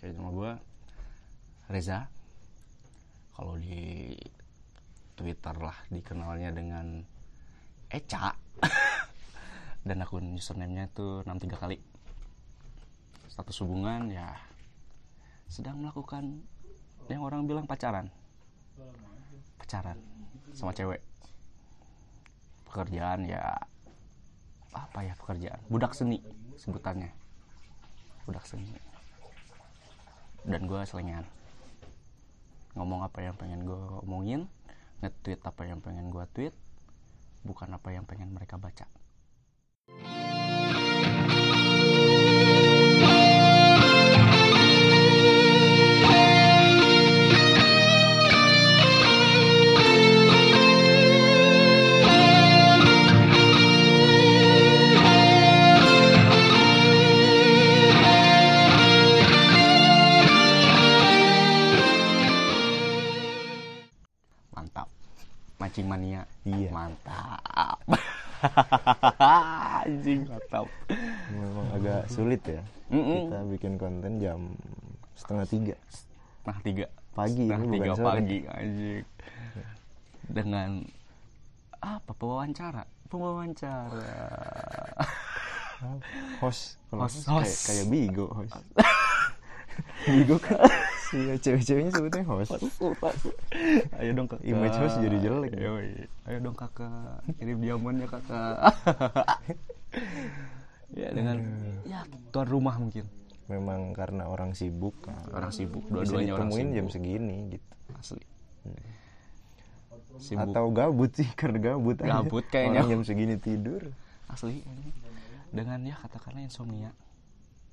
Kayak nama gue Reza. Kalau di Twitter lah dikenalnya dengan Eca. Dan akun username-nya itu 63 kali. Status hubungan ya sedang melakukan yang orang bilang pacaran. Pacaran sama cewek. Pekerjaan ya apa ya pekerjaan? Budak seni sebutannya. Budak seni. Dan gue selingan. Ngomong apa yang pengen gue omongin nge-tweet apa yang pengen gue tweet bukan apa yang pengen mereka baca mancing mania Iya. mantap. Anjing mantap. Memang agak sulit ya. Mm-mm. Kita bikin konten jam setengah tiga. Nah tiga. Pagi nah ini tiga bukan pagi anjing. Dengan apa? Pewawancara? Pewawancara. Host, Host, host, kayak, kayak Bigo host. Bigo kan si cewek-ceweknya sebutnya host. ayo dong kakak Image host jadi jelek. Yoi. ayo dong kakak kirim diamonnya kakak ya dengan ya tuan rumah mungkin Memang karena orang sibuk kan. orang sibuk dua-duanya orang sibuk jam segini gitu. asli sibuk Atau gabut sih karena gabut aja. Gabut kayaknya. Orang jam segini tidur. asli dengan ya katakanlah insomnia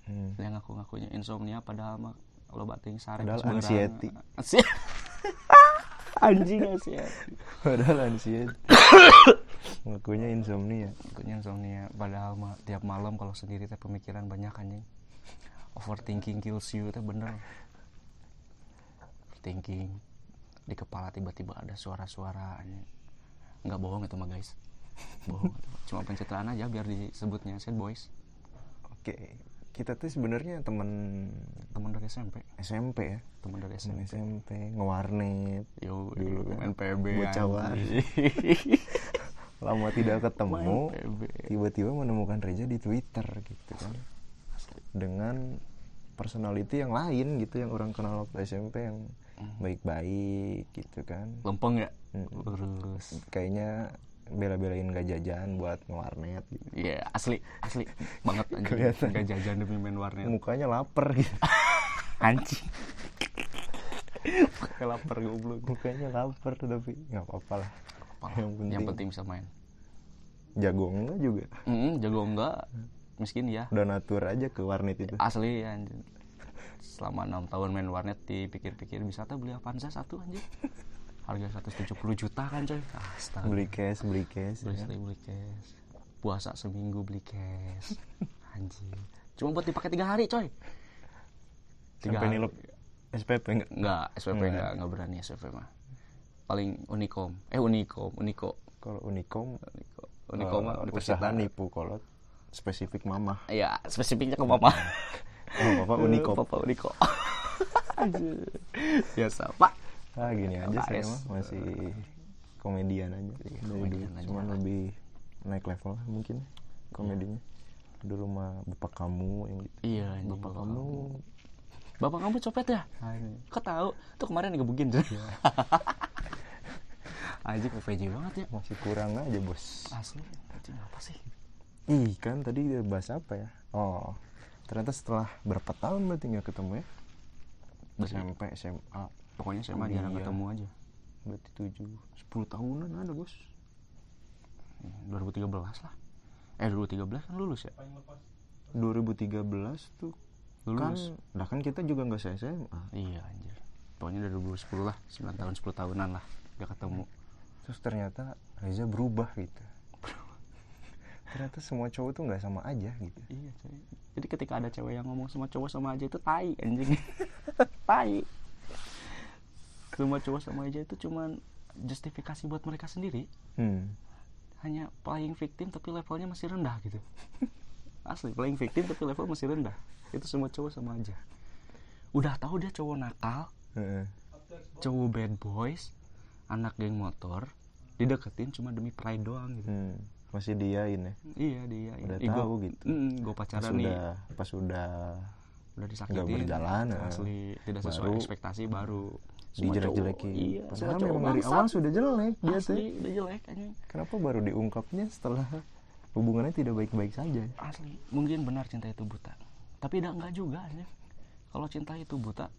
Hmm. yang ngaku ngakunya insomnia padahal mah lo bating sare Padahal anxiety. Anxie- anjing anxiety. Padahal anxiety. Ngakunya insomnia. Ngakunya insomnia padahal mah tiap malam kalau sendiri teh pemikiran banyak anjing. Overthinking kills you teh bener. Overthinking. Di kepala tiba-tiba ada suara-suara anjing. Nggak bohong itu mah guys. Bohong. Cuma pencitraan aja biar disebutnya sad boys. Oke, kita tuh sebenarnya teman teman dari SMP SMP ya. teman dari SMP SMP, ngewarnet. yo Dulu kan, main PB bocah. Lama tidak ketemu, tiba-tiba menemukan Reza di Twitter gitu kan. Dengan personality yang lain gitu yang orang kenal waktu SMP yang baik-baik gitu kan. lempeng ya? Lurus Kayaknya bela-belain gak jajan buat ngewarnet gitu. Iya asli asli banget anjing Kelihatan. nggak jajan demi main warnet Mukanya lapar gitu. anjing pakai lapar goblok Mukanya lapar tapi nggak apa-apa lah. Apalah, Yang penting, yang penting bisa main jago enggak juga. Mm, jago enggak miskin ya Udah natur aja ke warnet itu. asli ya anjing selama enam tahun main warnet dipikir-pikir bisa tuh beli Avanza satu anjing harga 170 juta kan coy astaga Beli cash, beli cash. beli ya. beli cash puasa seminggu beli cash anjing cuma buat dipakai tiga hari coy Tiga Sampai hari. nilep SPP enggak? Enggak, SPP Enggak. enggak, enggak berani SPP mah. Paling Unicom. Eh Unicom, Unico. Kalau Unicom, Unico. Unicom mah eh, universitas. usaha nipu kolot spesifik mama. Iya, spesifiknya ke mama. Oh, papa Unicom. Papa. Anjir. Biasa, Pak. Ah, gini aja saya AS. mah masih komedian aja dari dulu. komedian aja Cuman lebih naik level lah mungkin komedinya. Dulu mah bapak kamu yang gitu. Iya, anjing, Bapak kamu Bapak kamu copet ya? Kok tahu? Tuh kemarin digebukin tuh. Anjing OVJ banget ya. masih kurang aja, Bos. Asli, anjing apa sih? Ih, kan tadi dia bahas apa ya? Oh, ternyata setelah berapa tahun berarti nggak ketemu ya? SMP, SMA, Pokoknya saya mah jarang Iya. ketemu aja. berarti 7, 10 tahunan ada, Bos. 2013 lah. Eh 2013 kan lulus ya? 2013 tuh kan, Lulus. lah kan kita juga nggak se SMA. Iya anjir. Pokoknya dari 2010 lah, 9 tahun 10 tahunan lah gak ketemu. Terus ternyata Reza berubah gitu. ternyata semua cowok tuh nggak sama aja gitu. Iya, coy. Jadi ketika ada cewek yang ngomong sama cowok sama aja itu tai anjing. tai. Semua cowok sama aja itu cuman justifikasi buat mereka sendiri. Hmm. Hanya playing victim tapi levelnya masih rendah gitu. Asli, playing victim tapi level masih rendah. Itu semua cowok sama aja. udah tahu dia cowok nakal Heeh. cowok bad boys anak geng motor dideketin cuma demi pride doang gitu Hmm. masih diain ya iya dia Udah Ih, gua- tahu gitu. Mm, pas pacaran nih udah pas udah udah disakitin nggak berjalan, eh. asli. tidak sesuai Baru ekspektasi baru dijelek-jelekin. iya padahal memang dari awal sudah jelek dia asli udah jelek anjing. Kenapa baru diungkapnya setelah hubungannya tidak baik-baik saja? Asli. Mungkin benar cinta itu buta. Tapi tidak enggak juga anjing. Kalau cinta itu buta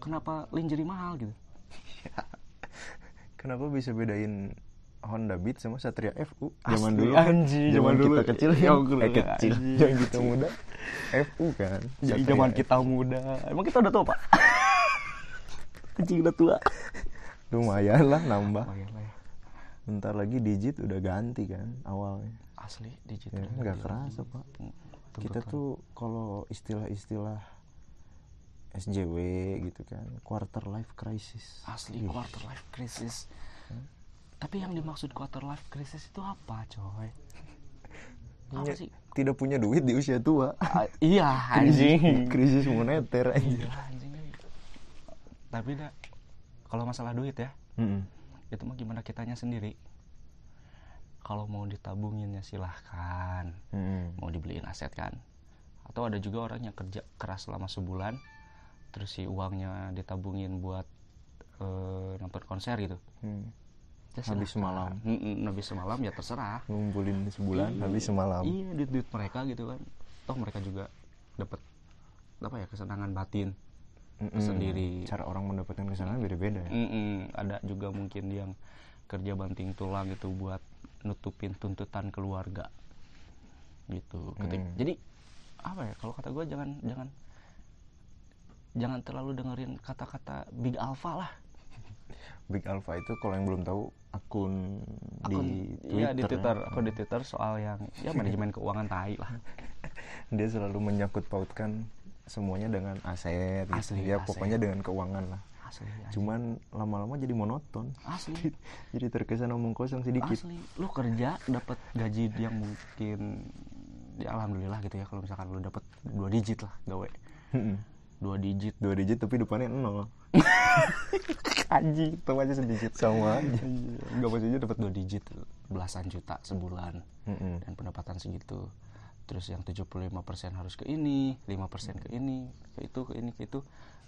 kenapa lingerie mahal gitu? Kenapa bisa bedain Honda Beat sama Satria FU zaman dulu anjing, zaman zaman dulu. kita kecil Ya, kan gua eh, kecil. zaman kita muda. FU kan Satria zaman kita muda. Emang kita udah tua pak? Anjing udah tua. Lumayan lah nambah. Lah ya. bentar lagi digit udah ganti kan awalnya. Asli digital ya, nggak kerasa pak. Kita tuh kalau istilah-istilah SJW gitu kan quarter life crisis. Asli quarter life crisis tapi yang dimaksud quarter life crisis itu apa coy? Apa Punya- sih? tidak punya duit di usia tua. Ah, iya anjing. krisis moneter anjing. Iya, anjing. Tapi dah kalau masalah duit ya Mm-mm. itu mah gimana kitanya sendiri? Kalau mau ditabungin ya silahkan. Mm-mm. mau dibeliin aset kan? Atau ada juga orang yang kerja keras selama sebulan terus si uangnya ditabungin buat eh, nonton konser gitu. Hmm. Ya Habis semalam. Mm-mm, habis semalam ya terserah ngumpulin sebulan Iya, habis semalam iya duit duit mereka gitu kan toh mereka juga dapat apa ya kesenangan batin Mm-mm. sendiri. cara orang mendapatkan kesenangan beda-beda ya Mm-mm, ada juga mungkin yang kerja banting tulang gitu buat nutupin tuntutan keluarga gitu Ketik- Mm. jadi apa ya kalau kata gue jangan jangan jangan terlalu dengerin kata-kata big alpha lah Big Alpha itu kalau yang belum tahu akun, akun di iya di Twitter, twitter ya. akun di twitter soal yang ya manajemen keuangan tai lah. Dia selalu menyangkut pautkan semuanya dengan aset gitu. Asli, ya aset. pokoknya dengan keuangan lah. Asli anjing. cuman lama-lama jadi monoton. Asli. Jadi terkesan omong kosong sedikit. Asli. Lu kerja dapat gaji yang mungkin ya alhamdulillah gitu ya kalau misalkan lu dapat dua digit lah gawe. Dua digit. Dua digit tapi depannya nol anjing tuh aja sedikit. Sama aja. Nggak maksudnya dapat dua digit belasan juta sebulan. Mm-mm. dan pendapatan segitu. Terus yang 75% harus ke ini 5% ke ini ke itu ke ini ke itu.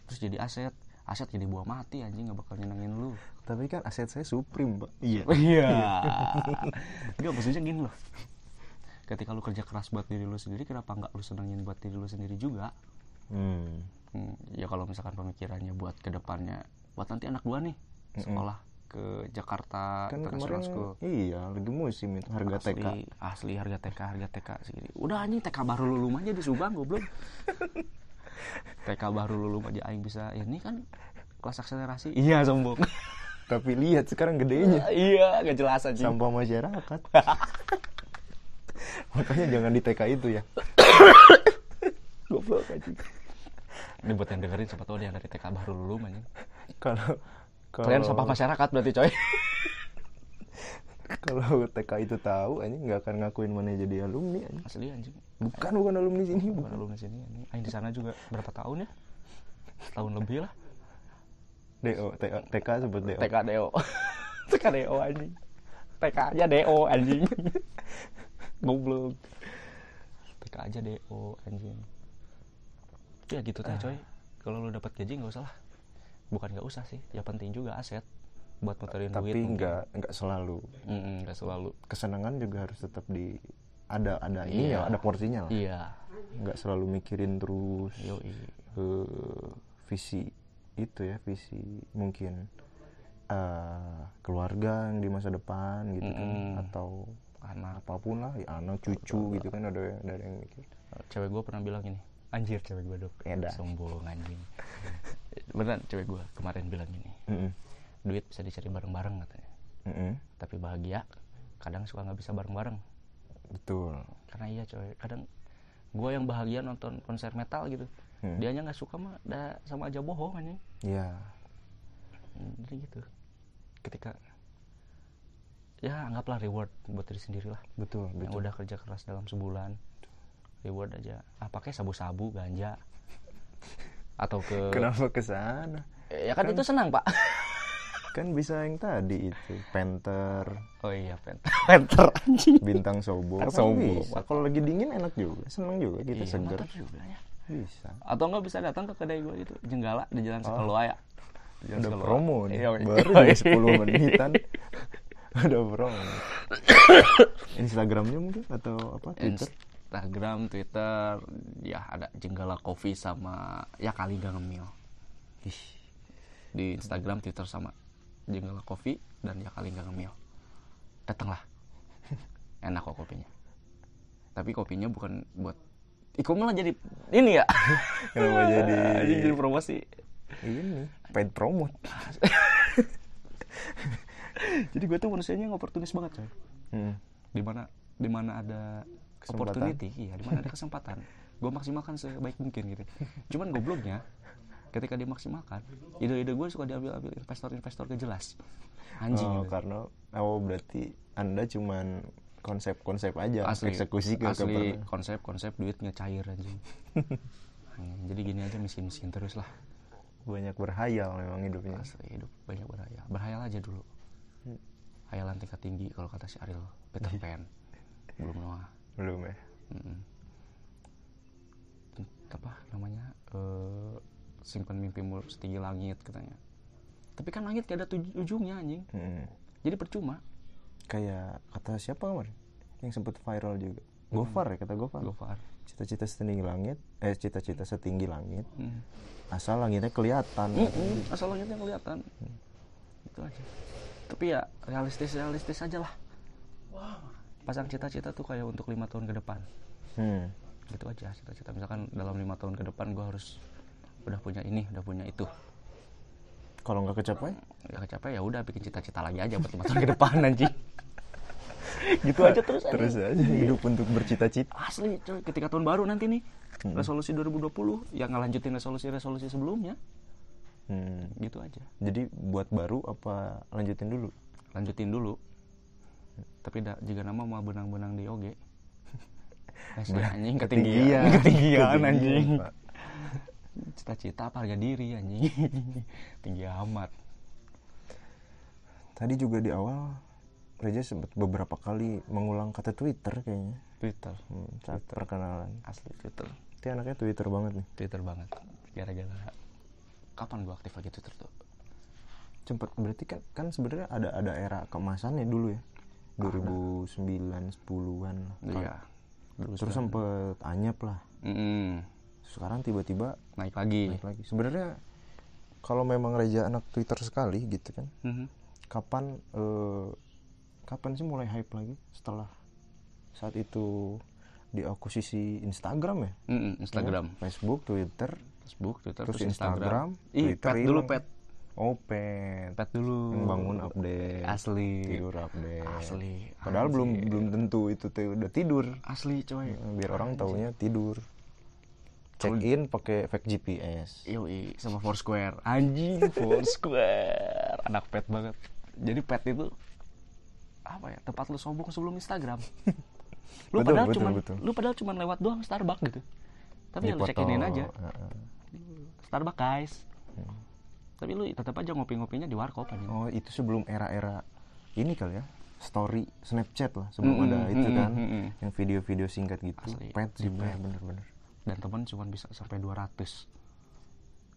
Terus jadi aset. Aset jadi buah mati anjing nggak bakal nyenengin lu. Tapi kan aset saya Supreme pak iya. Iya. Nggak maksudnya gini loh. Ketika lu kerja keras buat diri lu sendiri kenapa nggak lu senengin buat diri lu sendiri juga? Hmm. Hmm, ya kalau misalkan pemikirannya buat ke depannya buat nanti anak gua nih sekolah ke Jakarta kan kemarin School iya lagi musim itu harga TK asli, asli harga TK harga TK segini. Udah anjing TK baru lulum aja di Subang goblok. TK baru lulum aja aing bisa ini kan kelas akselerasi. Iya sombong. Tapi lihat sekarang gedenya. Iya gak jelas aja sampah masyarakat. Makanya jangan di TK itu ya. Goblok anjing ini buat yang dengerin siapa tahu ada yang dari TK baru lulum anjing. Kalau kalian sampah masyarakat berarti coy. Kalau TK itu tahu anjing nggak akan ngakuin mana jadi alumni anjing. asli anjing. Bukan bukan alumni sini bukan bukan. alumni sini anjing. Aing di sana juga berapa tahun ya? Setahun lebih lah. DO TK, TK sebut DO TK DO TK DO anjing. TK aja DO anjing. Goblok. TK aja DO anjing ya gitu teh coy. Kalau lu dapat gaji nggak usah lah bukan nggak usah sih ya penting juga aset buat muterin duit. tapi nggak nggak selalu. Nggak selalu. Kesenangan juga harus tetap di ada ada ini Iya. ya ada porsinya lah. Iya. Nggak selalu mikirin terus yoi. eh, visi itu ya visi mungkin eh, keluarga yang di masa depan gitu kan Mm-mm. atau anak apa pun lah ya anak cucu gitu kan ada yang ada yang mikir. Cewek gue pernah bilang gini anjir cewek gue dok Edan. sombong anjing. Beneran cewek gue kemarin bilang gini Mm-mm. duit bisa dicari bareng-bareng katanya. Mm-mm. tapi bahagia kadang suka nggak bisa bareng-bareng. Betul. Karena iya coy kadang gue yang bahagia nonton konser metal gitu. Hmm. dianya nggak suka mah dah sama aja bohong anjing. Ya Hmm, jadi gitu. Ketika ya anggaplah reward buat diri sendiri lah betul yang betul. udah kerja keras dalam sebulan reward aja ah pakai sabu-sabu ganja atau ke Kenapa ke sana? ya kan, itu senang pak Kan bisa yang tadi itu, Panther, oh iya penter penter anjing Bintang Sobo. Kan Sobo. bisa. Kalau lagi dingin enak juga, seneng juga kita Iya, seger. juga ya. Bisa. atau enggak bisa datang ke kedai gue itu jenggala di jalan Sekeloaya Di Jalan Ada Sekeloaya. promo nih. Iya, iya. Baru nih 10 menitan. Ada promo. Instagramnya mungkin atau apa? Twitter? Instagram, Twitter, ya ada Jenggala Coffee sama ya kali gak ngemil. Ih, Di Instagram, Twitter sama Jenggala Coffee dan ya kali gak ngemil. Datanglah. Enak kok kopinya. Tapi kopinya bukan buat Iko malah jadi ini ya. Kenapa jadi jadi promosi. ini paid promote? Jadi gue tuh manusianya yang oportunis banget coy. Hmm. Di mana di mana ada Kesempatan. opportunity, iya, di mana ada kesempatan. gue maksimalkan sebaik mungkin gitu. Cuman gobloknya ketika dimaksimalkan, ide-ide gue suka diambil-ambil investor-investor gak jelas. Anjing Oh, gitu. karena oh berarti Anda cuman konsep-konsep aja, asli eksekusi ke asli konsep-konsep duitnya cair anjing. Anjing, Jadi gini aja miskin-miskin terus lah. banyak berhayal memang hidupnya. Asli hidup banyak berhayal. Berhayal aja dulu. Hayalan tingkat tinggi kalau kata si Ariel Peter Pan. Belum Noah. Belum ya? Mm-mm. apa namanya eh simpan mimpimu setinggi langit katanya tapi kan langit gak ada tuj- ujungnya anjing Hmm. jadi percuma Kayak kata siapa kemarin yang sempat viral juga. Gofar ya kata Gofar. Gofar Cita-cita setinggi langit, eh cita-cita setinggi langit, Mm. asal langitnya kelihatan. Mm-mm, asal langitnya kelihatan itu aja tapi ya realistis realistis aja lah pasang cita-cita tuh kayak untuk lima tahun ke depan. Hmm. gitu aja cita-cita. Misalkan dalam lima tahun ke depan gue harus udah punya ini udah punya itu. Kalau nggak kecapai, ya kecapai ya udah bikin cita-cita lagi aja buat lima tahun ke depan anjing. Gitu aja terus terus aja hidup untuk bercita-cita. asli coy. Ketika tahun baru nanti nih resolusi 2020 yang ngelanjutin resolusi-resolusi sebelumnya. Hmm. gitu aja. Jadi buat baru apa lanjutin dulu? lanjutin dulu tapi da, jika nama mau benang-benang di oge. Nah, anjing ketinggian. ketinggian. Anjing. cita-cita apa harga diri anjing? Tinggi amat. Tadi juga di awal Reza sempat beberapa kali mengulang kata Twitter kayaknya. Twitter. Hmm, saat perkenalan. asli Twitter. Dia anaknya Twitter banget nih. Twitter banget. Gara-gara kapan gua aktif lagi Twitter tuh? Cepet berarti kan kan sebenarnya ada ada era keemasannya dulu ya. 2009 10-an lah. iya Terus sempet anyep lah. Mm-mm. Sekarang tiba-tiba naik lagi naik lagi. Sebenarnya kalau memang Reza anak Twitter sekali gitu kan. Mhm. Kapan eh, kapan sih mulai hype lagi setelah saat itu diakuisisi Instagram ya? Mm-mm, Instagram Facebook, Twitter, Facebook Twitter terus, terus, Instagram, Ih, Twitter pet dulu pet Oh, pet. dulu. Bangun update, asli. Tidur update. asli. Padahal belum belum tentu itu teh udah tidur. asli coy. Biar orang taunya tidur. Check in pakai fake GPS. Yoi, sama Foursquare. Anjing Foursquare. Anak pet banget. Jadi pet itu apa ya tempat lu sombong sebelum Instagram. Lu Betul, padahal betul, cuman betul. lu padahal cuman lewat doang Starbucks gitu. Tapi ya lu check inin aja. Heeh. Starbucks guys tapi lu tetap aja ngopi-ngopinya di warkop anjing Oh, itu sebelum era-era ini kali ya. Story Snapchat lah sebelum Mm-mm, ada itu kan. mm-mm. Yang video-video singkat gitu. Asli, Pet si sih bener-bener. dan teman cuma bisa sampai 200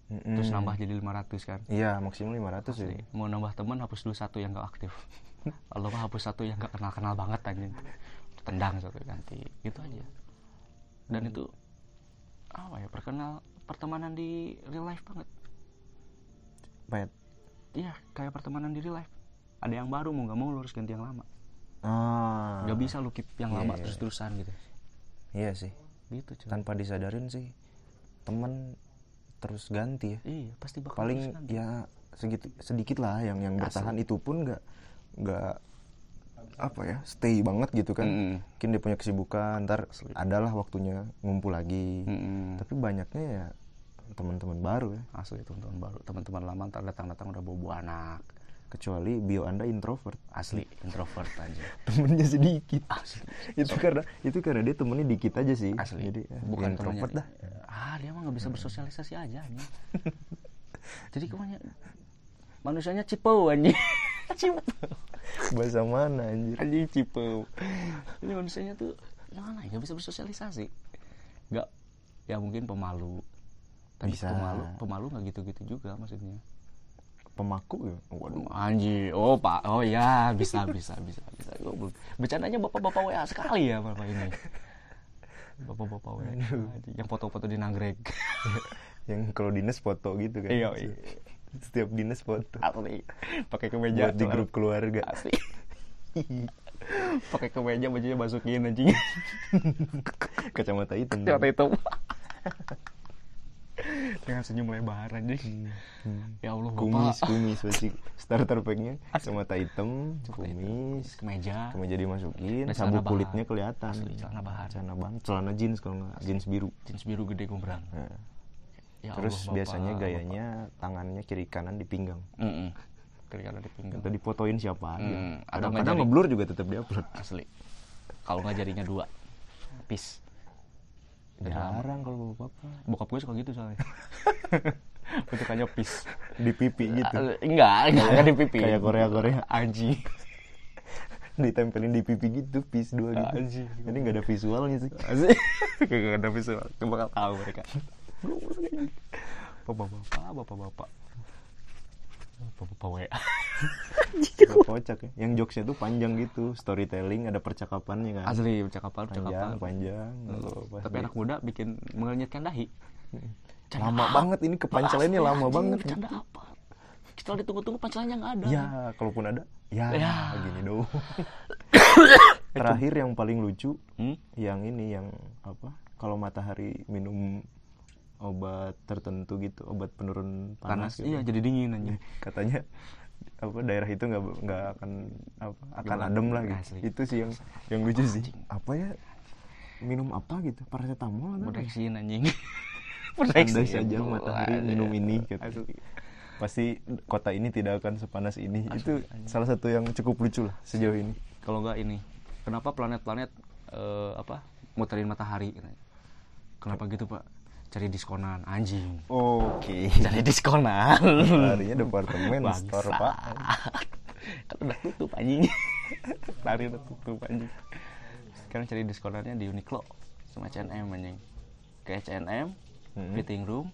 Mm-mm. terus nambah jadi 500 kan Iya, maksimal 500 ya. Asli. mau nambah teman hapus dulu satu yang gak aktif kalau mah hapus satu yang gak kenal kenal banget anjing tendang satu ganti gitu aja dan itu apa ya perkenal pertemanan di real life banget Pet. iya kayak pertemanan di real life ada yang baru mau nggak mau lu harus ganti yang lama Ah. nggak bisa lu keep yang Iya, lama iya. terus terusan gitu Iya sih. gitu cuy Tanpa disadarin sih teman terus ganti ya. iya pasti bakal Paling ya segitu sedikit lah yang yang bertahan itu pun nggak nggak apa ya stay banget gitu kan. Mm-mm. Mungkin dia punya kesibukan, ntar adalah waktunya ngumpul lagi. Mm-mm. Tapi banyaknya ya teman-teman baru ya. asli teman-teman baru. Teman-teman lama ntar datang-datang udah bawa anak. Kecuali bio anda introvert. Asli introvert aja temennya sedikit. Asli. Itu karena itu karena dia temennya dikit aja sih. Asli. Jadi ya, bukan introvert dah. Temennya. ah dia mah nggak bisa bersosialisasi aja anjing. Jadi ke mana manusianya cipau anjing. Cipau. Bahasa mana anjir? Anjing cipau. Ini manusianya tuh gimana ya nggak bisa bersosialisasi. Nggak. Ya mungkin pemalu tapi Bisa. pemalu pemalu nggak gitu-gitu juga maksudnya pemaku ya waduh Anjir, oh pak, oh ya bisa bisa bisa bisa. Bercandanya bapak-bapak WA sekali ya bapak ini. Bapak-bapak WA, yang foto-foto di nagrek. yang kalau dinas foto gitu kan Iya, iya. setiap dinas foto Asli, pakai kemeja buat di grup keluarga Asli. pakai kemeja bajunya masukin anjing. kacamata hitam Kata itu. Dengan senyum lebar anjing. Ya Allah, kumis bapak. kumis masih starter packnya kacamata hitam kumis Kemeja. kemeja dimasukin Dan sabuk kulitnya kelihatan Asli, celana bahan. celana bahan celana jeans kalau nggak jeans biru Jeans biru gede gombrang. Nah, Ya terus Allah, Bapak, biasanya Bapak. gayanya tangannya kiri kanan di pinggang Mm-mm. Kiri kanan di pinggang. Tadi fotoin siapa aja. Hmm, atau Kadang-kadang ngeblur juga tetap diupload. asli kalau nggak jarinya dua pis. Jarang kalau bapak. Bokap gue suka gitu soalnya. Bentukannya pis di pipi gitu. Ah, enggak enggak enggak di pipi. Kayak Korea-Korea anjing. Ditempelin di pipi gitu, pis dua gitu. Anjing. Jadi nggak ada visualnya sih. kagak ada visual. Coba bakal tahu mereka. Bapak bapak bapak wa kocak ya. Yang jokesnya tuh panjang gitu, storytelling, ada percakapannya kan. asli percakapan panjang, percakapan panjang. Kalau pas tapi anak muda bikin mengenyitkan dahi Bercanda lama apa? banget ini kepancelannya lama anjing, banget. bercanda apa kita ditunggu-tunggu pancelannya nggak ada Ya, kalaupun ada, ya, Ya. gini dong. Terakhir yang paling lucu, Hmm? yang ini yang apa? Kalau matahari minum obat tertentu gitu, obat penurun panas, panas, gitu. iya jadi dingin anjing katanya apa daerah itu nggak nggak akan apa akan adem lah gitu. Asli. Itu sih yang yang lucu sih. Apa ya? Minum apa gitu? Paracetamol? Bodeksin anjing Andai saja matahari minum ini gitu. Asli. Pasti kota ini tidak akan sepanas ini. Asli, Itu anjing. salah satu yang cukup lucu lah sejauh ini. Kalau nggak ini, kenapa planet-planet eh, apa muterin matahari? Kenapa gitu pak? Cari diskonan anjing. Oke. Cari diskonan. Larinya departemen Bangsat. store pak. kan udah tutup anjing. Lari udah tutup anjing. Sekarang cari diskonannya di Uniqlo sama H&M anjing. Ke H&M, Hmm. fitting room,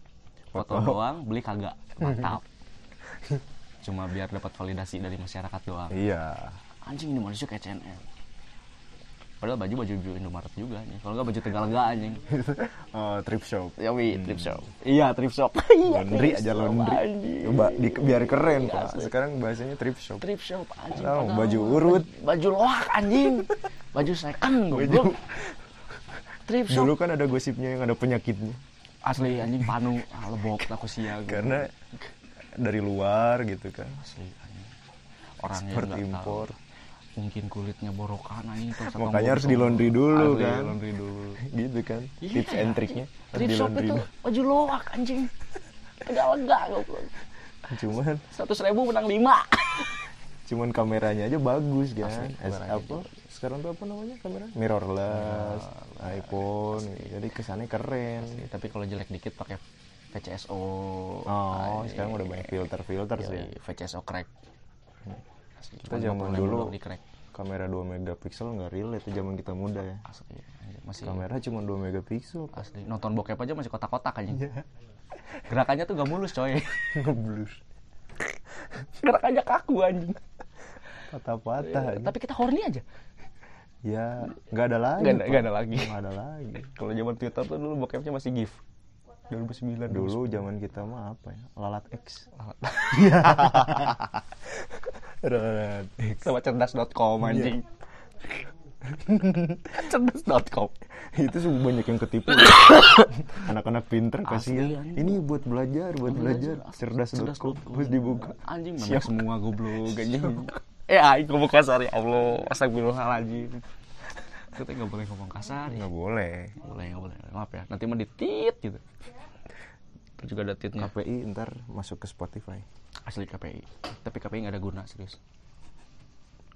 foto Foto. doang, beli kagak. Mantap. Cuma biar dapat validasi dari masyarakat doang. Iya. Anjing ini manusia ke H&M. Padahal baju baju Indomaret juga anjing. Kalau nggak baju Tegalega anjing. Oh, trip shop. Ya wi, thrift shop. Iya, shop. Iya, Laundry thrift aja shop, laundry. Coba di, biar keren Iya, pak. Sekarang bahasanya trip shop. Thrift shop anjing. Oh, baju urut. Baju loak anjing. Baju second goblok. Thrift shop. Dulu kan ada gosipnya yang ada penyakitnya. Asli anjing panu, ah, lebok aku sial. Karena dari luar gitu kan. asli anjing. Tahu. impor. Mungkin kulitnya borokan anjing terus atau Makanya harus di laundry dulu Asli, kan. laundry dulu. Gitu kan. Iya, Tips and anjing. triknya harus di laundry itu dulu. baju loak anjing. Tidak lega goblok. Cuman Seratus ribu menang lima. cuman kameranya aja bagus kan. Asli, As- apa? Sekarang tuh apa namanya kamera? Mirrorless, iPhone. Jadi kesannya keren. Tapi kalau jelek dikit pakai VCSO. Oh, Ay, sekarang udah banyak filter-filter sih. ya. yoi, VCSO crack. Asli, Kita zaman 50 dulu di crack. kamera 2 megapiksel nggak real itu zaman kita muda ya. Asli, anjing, masih Kamera cuma 2 megapiksel. asli nonton bokep aja masih kotak-kotak anjing. Iya. Gerakannya tuh gak mulus coy. Ngeblur. Gerakannya kaku anjing. Patah-patah. aja. Tapi kita horny aja. Ya, nggak ada lagi. Nggak ada- Pak. nggak ada lagi. Nggak ada lagi. Kalau zaman Twitter tuh dulu bokepnya masih GIF. 2009 Dulu zaman kita mah apa ya? Lalat X. Lalat X. sama cerdas.com anjing. cerdas.com. Itu sih banyak yang ketipu. Anak-anak pinter kasihan. anjing. Ini buat belajar, buat belajar. Cerdas.com. Terus dibuka. Anjing Siap. semua goblok anjing. Eh aing ngomong kasar ya Allah. Astagfirullahaladzim. Kita nggak boleh ngomong kasar ya. Nggak boleh. Nggak boleh, nggak boleh. Maaf ya. Nanti mah ditit gitu. Terus juga ada titnya. KPI ntar masuk ke Spotify. asli KPI tapi KPI nggak ada guna serius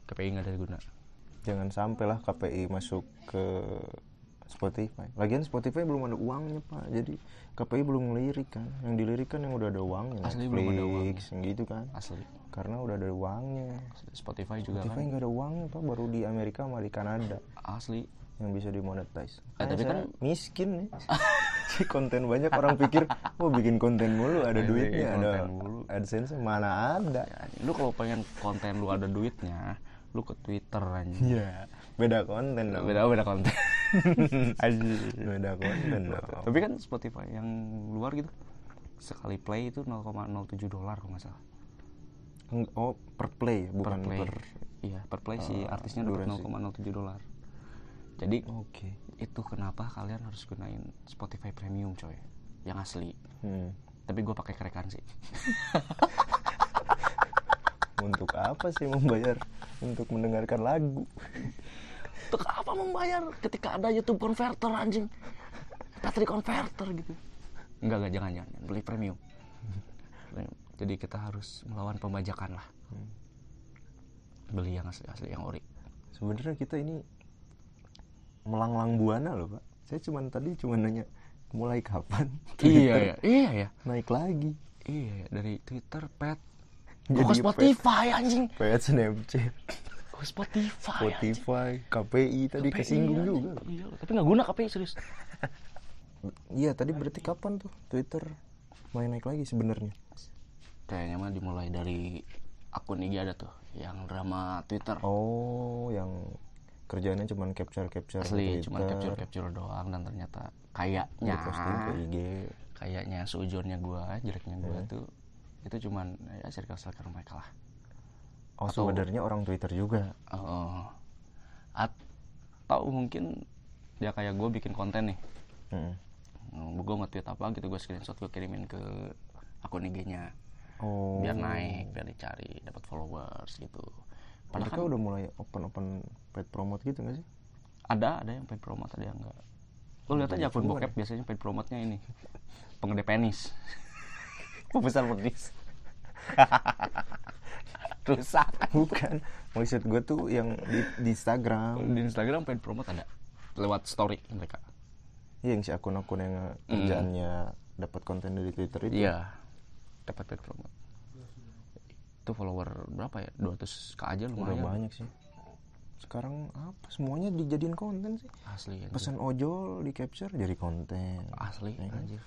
KPI nggak ada guna jangan sampai lah KPI masuk ke Spotify lagian Spotify belum ada uangnya pak jadi KPI belum ngelirik kan. Yang dilirik kan yang udah ada uangnya Asli belum ada. Netflix yang gitu kan. Asli. Karena udah ada uangnya. Spotify juga Spotify kan. nggak ada uangnya pak. Baru di Amerika sama di Kanada. Asli. Yang bisa dimonetize. Eh, tapi kan- miskin nih. Si konten banyak orang pikir oh bikin konten mulu ada Iya, duitnya. Ada mulu. AdSense mana ada? Ya, lu kalau pengen konten lu ada duitnya lu ke Twitter aja Iya beda konten dong. Beda beda konten. Beda konten dong. Tapi kan Spotify yang luar gitu sekali play itu 0,07 dolar kalau nggak salah. Oh per play bukan per play. per iya per play si Ah, artisnya dapat durasi. 0,07 dolar. Jadi oke. itu kenapa kalian harus gunain Spotify Premium coy? Yang asli. Hmm. tapi gue pakai kerekan sih. Untuk apa sih membayar? Untuk mendengarkan lagu untuk apa membayar ketika ada YouTube converter anjing? Battery converter gitu. Enggak enggak jangan jangan beli premium. Jadi kita harus melawan pembajakan lah. Beli yang asli asli yang ori. Sebenarnya kita ini melanglang buana loh pak. Saya cuman tadi cuma nanya mulai kapan? Iya ya iya ya naik lagi. Iya ya. dari Twitter pet. Jadi Spotify anjing? Pet Snapchat Gua ke Spotify, anjing. Spotify KPI tadi KPI, kesinggung anjing. juga. Iya tapi nggak guna KPI serius. Iya tadi berarti kapan tuh Twitter mulai naik lagi sebenarnya? Kayaknya mah dimulai dari akun IG ada tuh yang drama Twitter. Oh yang kerjanya cuma capture capture asli cuma capture capture doang dan ternyata kayaknya posting ke IG kayaknya seujonnya gua jeleknya gua Hmm. tuh itu cuman ya circle circle mereka lah oh Atau- sebenarnya orang Twitter juga. Oh. atau mungkin dia kayak gue bikin konten nih. Mm. gue nge-tweet apa gitu gue screenshot gue kirimin ke akun IG-nya oh. Biar naik biar dicari dapat followers gitu. Padahal mereka kan udah mulai open open paid promote gitu gak sih? Ada ada yang paid promote ada yang enggak lo lihat aja akun bokep biasanya paid promote-nya ini. Pengede penis. Pembesar penis rusak. Bukan. Maksud gue tuh yang di, di Instagram. Di Instagram paid promote ada? Lewat story mereka. Iya, yang si akun-akun yang kerjaannya dapat konten dari Twitter itu. Iya. Dapat paid promote. Itu follower berapa ya? 200 k aja udah lumayan. banyak sih. Sekarang apa? Semuanya dijadiin konten sih. Asli anjir. pesan ojol di capture jadi konten. Asli Ya kan? anjir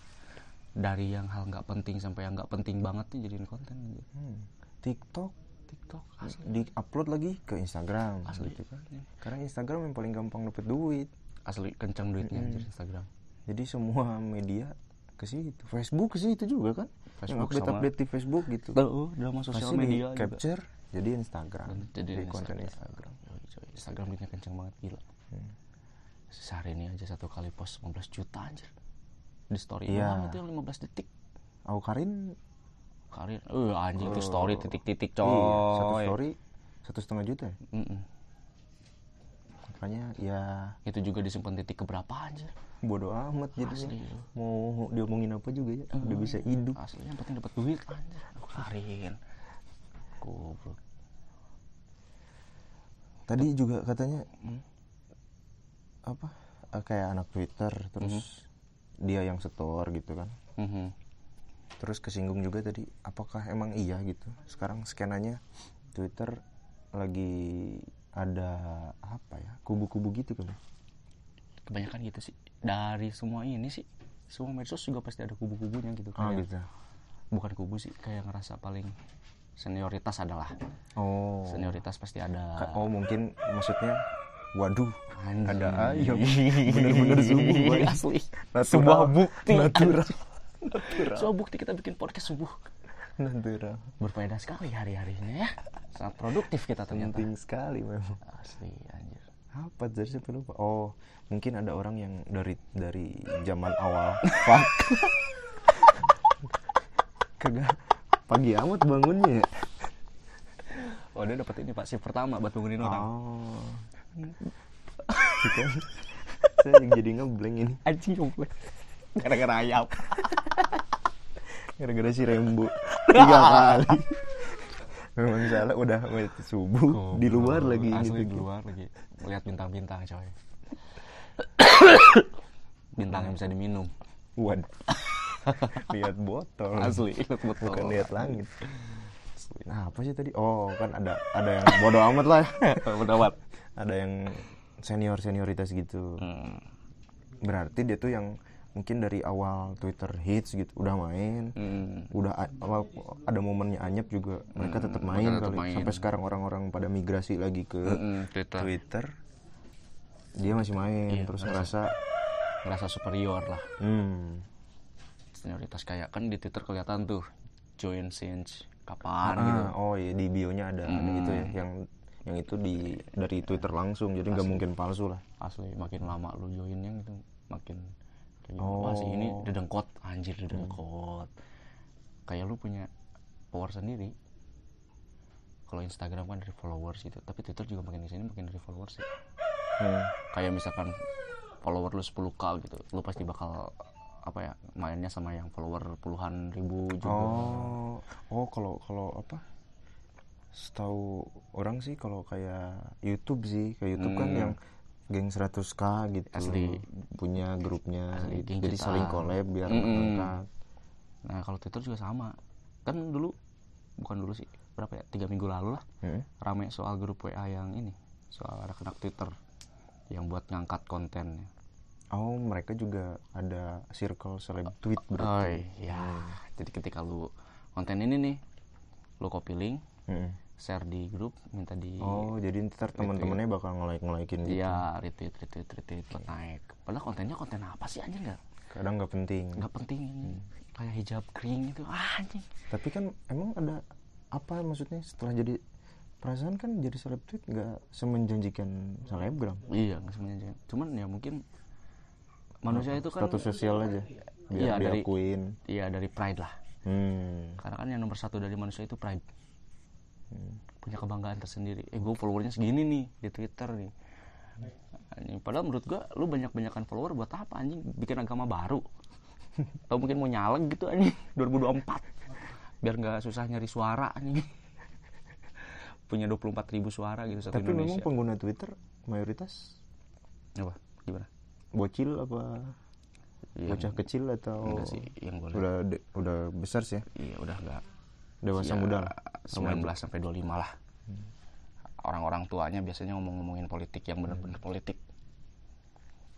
dari yang hal nggak penting sampai yang nggak penting banget nih jadiin konten anjir. Hmm. TikTok TikTok asli di upload lagi ke Instagram Asli. gitu kan karena Instagram yang paling gampang dapet duit asli kencang duitnya anjir Instagram jadi semua media ke situ Facebook ke situ juga kan yang Facebook update sama- update di Facebook gitu tuh drama sosial Pasti di media juga capture jadi Instagram jadi konten Instagram. Instagram coy. Instagram duitnya kencang banget gila Hmm. sehari ini aja satu kali post 15 juta anjir di story Iya. doang itu yang 15 detik Aku Karin karir eh anjing itu story titik-titik coy iya, satu story satu setengah juta ya? Mm-mm. makanya ya itu juga disimpan titik keberapa anjir bodoh amat Asli. mau diomongin apa juga ya udah bisa hidup asli yang penting dapat duit anjir Aduh, karin goblok tadi juga katanya Hmm. apa eh, kayak anak Twitter terus Hmm. Dia yang setor gitu kan. Mhm. terus kesinggung juga tadi apakah emang iya gitu? Sekarang skenanya Twitter lagi ada apa ya? Kubu-kubu gitu kan kebanyakan gitu sih. Dari semua ini sih semua medsos juga pasti ada kubu-kubunya gitu ah kayak gitu bukan kubu sih kayak ngerasa paling senioritas adalah. Oh. Senioritas pasti ada. Oh mungkin maksudnya waduh ada ayam. Bener-bener subuh boy. asli. Natural. sebuah bukti. natural anjing. sebuah bukti kita bikin podcast subuh. Natural berfaedah sekali hari-harinya ya. Sangat produktif kita ternyata. Penting sekali memang. Asli anjir. Apa jadi siapa lupa? Oh mungkin ada orang yang dari dari zaman awal. Pak kagak. Pagi amat bangunnya ya. Oh dia dapat ini pak. Shift pertama buat bangunin orang. Oh saya jadi ngeblank ini. Anjing komplek gara-gara ayam. Gara-gara si Rembo tiga kali. Memang salah udah subuh. Di luar lagi asli gitu di luar lagi. Lihat bintang-bintang coy. Bintang yang bisa diminum. Waduh. lihat botol. Asli lihat betul bukan lihat langit nah apa sih tadi? Oh kan ada ada yang bodoh amat lah. Udah wat ada yang senior senioritas gitu. Hmm. berarti dia tuh yang mungkin dari awal Twitter hits gitu udah main. Hmm. udah apa, ada momennya anyep juga mereka tetap main mereka tetap kali. main. sampai sekarang orang-orang pada migrasi lagi ke Mm-mm, Twitter. Twitter. Dia masih main Iya, terus merasa- ngerasa merasa superior lah. Hmm. Senioritas kayak kan di Twitter kelihatan tuh join since kapan gitu ah, oh iya di bionya ada ada Hmm. itu ya yang yang itu di dari Twitter langsung jadi nggak mungkin palsu lah asli makin lama lu joinnya gitu makin kayak gitu. wah si ini Oh. dedengkot anjir dedengkot kayak lu punya power sendiri kalau Instagram kan dari followers gitu tapi Twitter juga makin ke sini makin dari followers sih Hmm. kayak misalkan follower lu 10k gitu lu pasti bakal apa ya mainnya sama yang follower puluhan ribu juga oh oh kalau kalau apa setahu orang sih kalau kayak YouTube sih kayak YouTube kan Hmm. yang geng 100k gitu Asli. punya grupnya Asli, gitu. jadi jutaan. saling collab biar angkat nah kalau Twitter juga sama kan dulu bukan dulu sih berapa ya tiga minggu lalu lah Hmm. rame soal grup WA yang ini soal anak-anak Twitter yang buat ngangkat kontennya. Oh mereka juga ada circle seleb tweet Oh berarti iya. Jadi ketika lu konten ini nih, lu copy link, Hmm. share di grup, minta di oh jadi ntar teman-temannya bakal nge-like nge-likein gitu iya retweet retweet retweet buat naik. Padahal kontennya konten apa sih anjing nggak kadang nggak penting nggak penting ini. Kayak hijab kering itu ah, anjing. tapi kan emang ada apa maksudnya setelah jadi perasaan kan jadi seleb tweet nggak semenjanjikan selebgram Iya nggak semuanya. Cuman ya mungkin manusia itu kan status sosial aja Iya, biar dari- diakuin iya dari pride lah. hmm. Karena kan yang nomor satu dari manusia itu pride. Hmm. Punya kebanggaan tersendiri. Eh gue followernya segini nih di Twitter nih. Anjing, padahal menurut gua lu banyak-banyakan follower buat apa anjing? Bikin agama baru. Atau mungkin mau nyalek gitu anjing 2024. Biar nggak susah nyari suara anjing. Punya 24 ribu suara gitu satu tapi memang Indonesia. pengguna Twitter mayoritas Apa? Gimana? Bocil apa Iya, bocah kecil atau enggak sih yang gue lihat. udah de- udah besar sih ya Iya udah nggak dewasa Ya, muda lah 19 sampai 25 lah. Orang-orang tuanya biasanya ngomong-ngomongin politik yang benar-benar politik.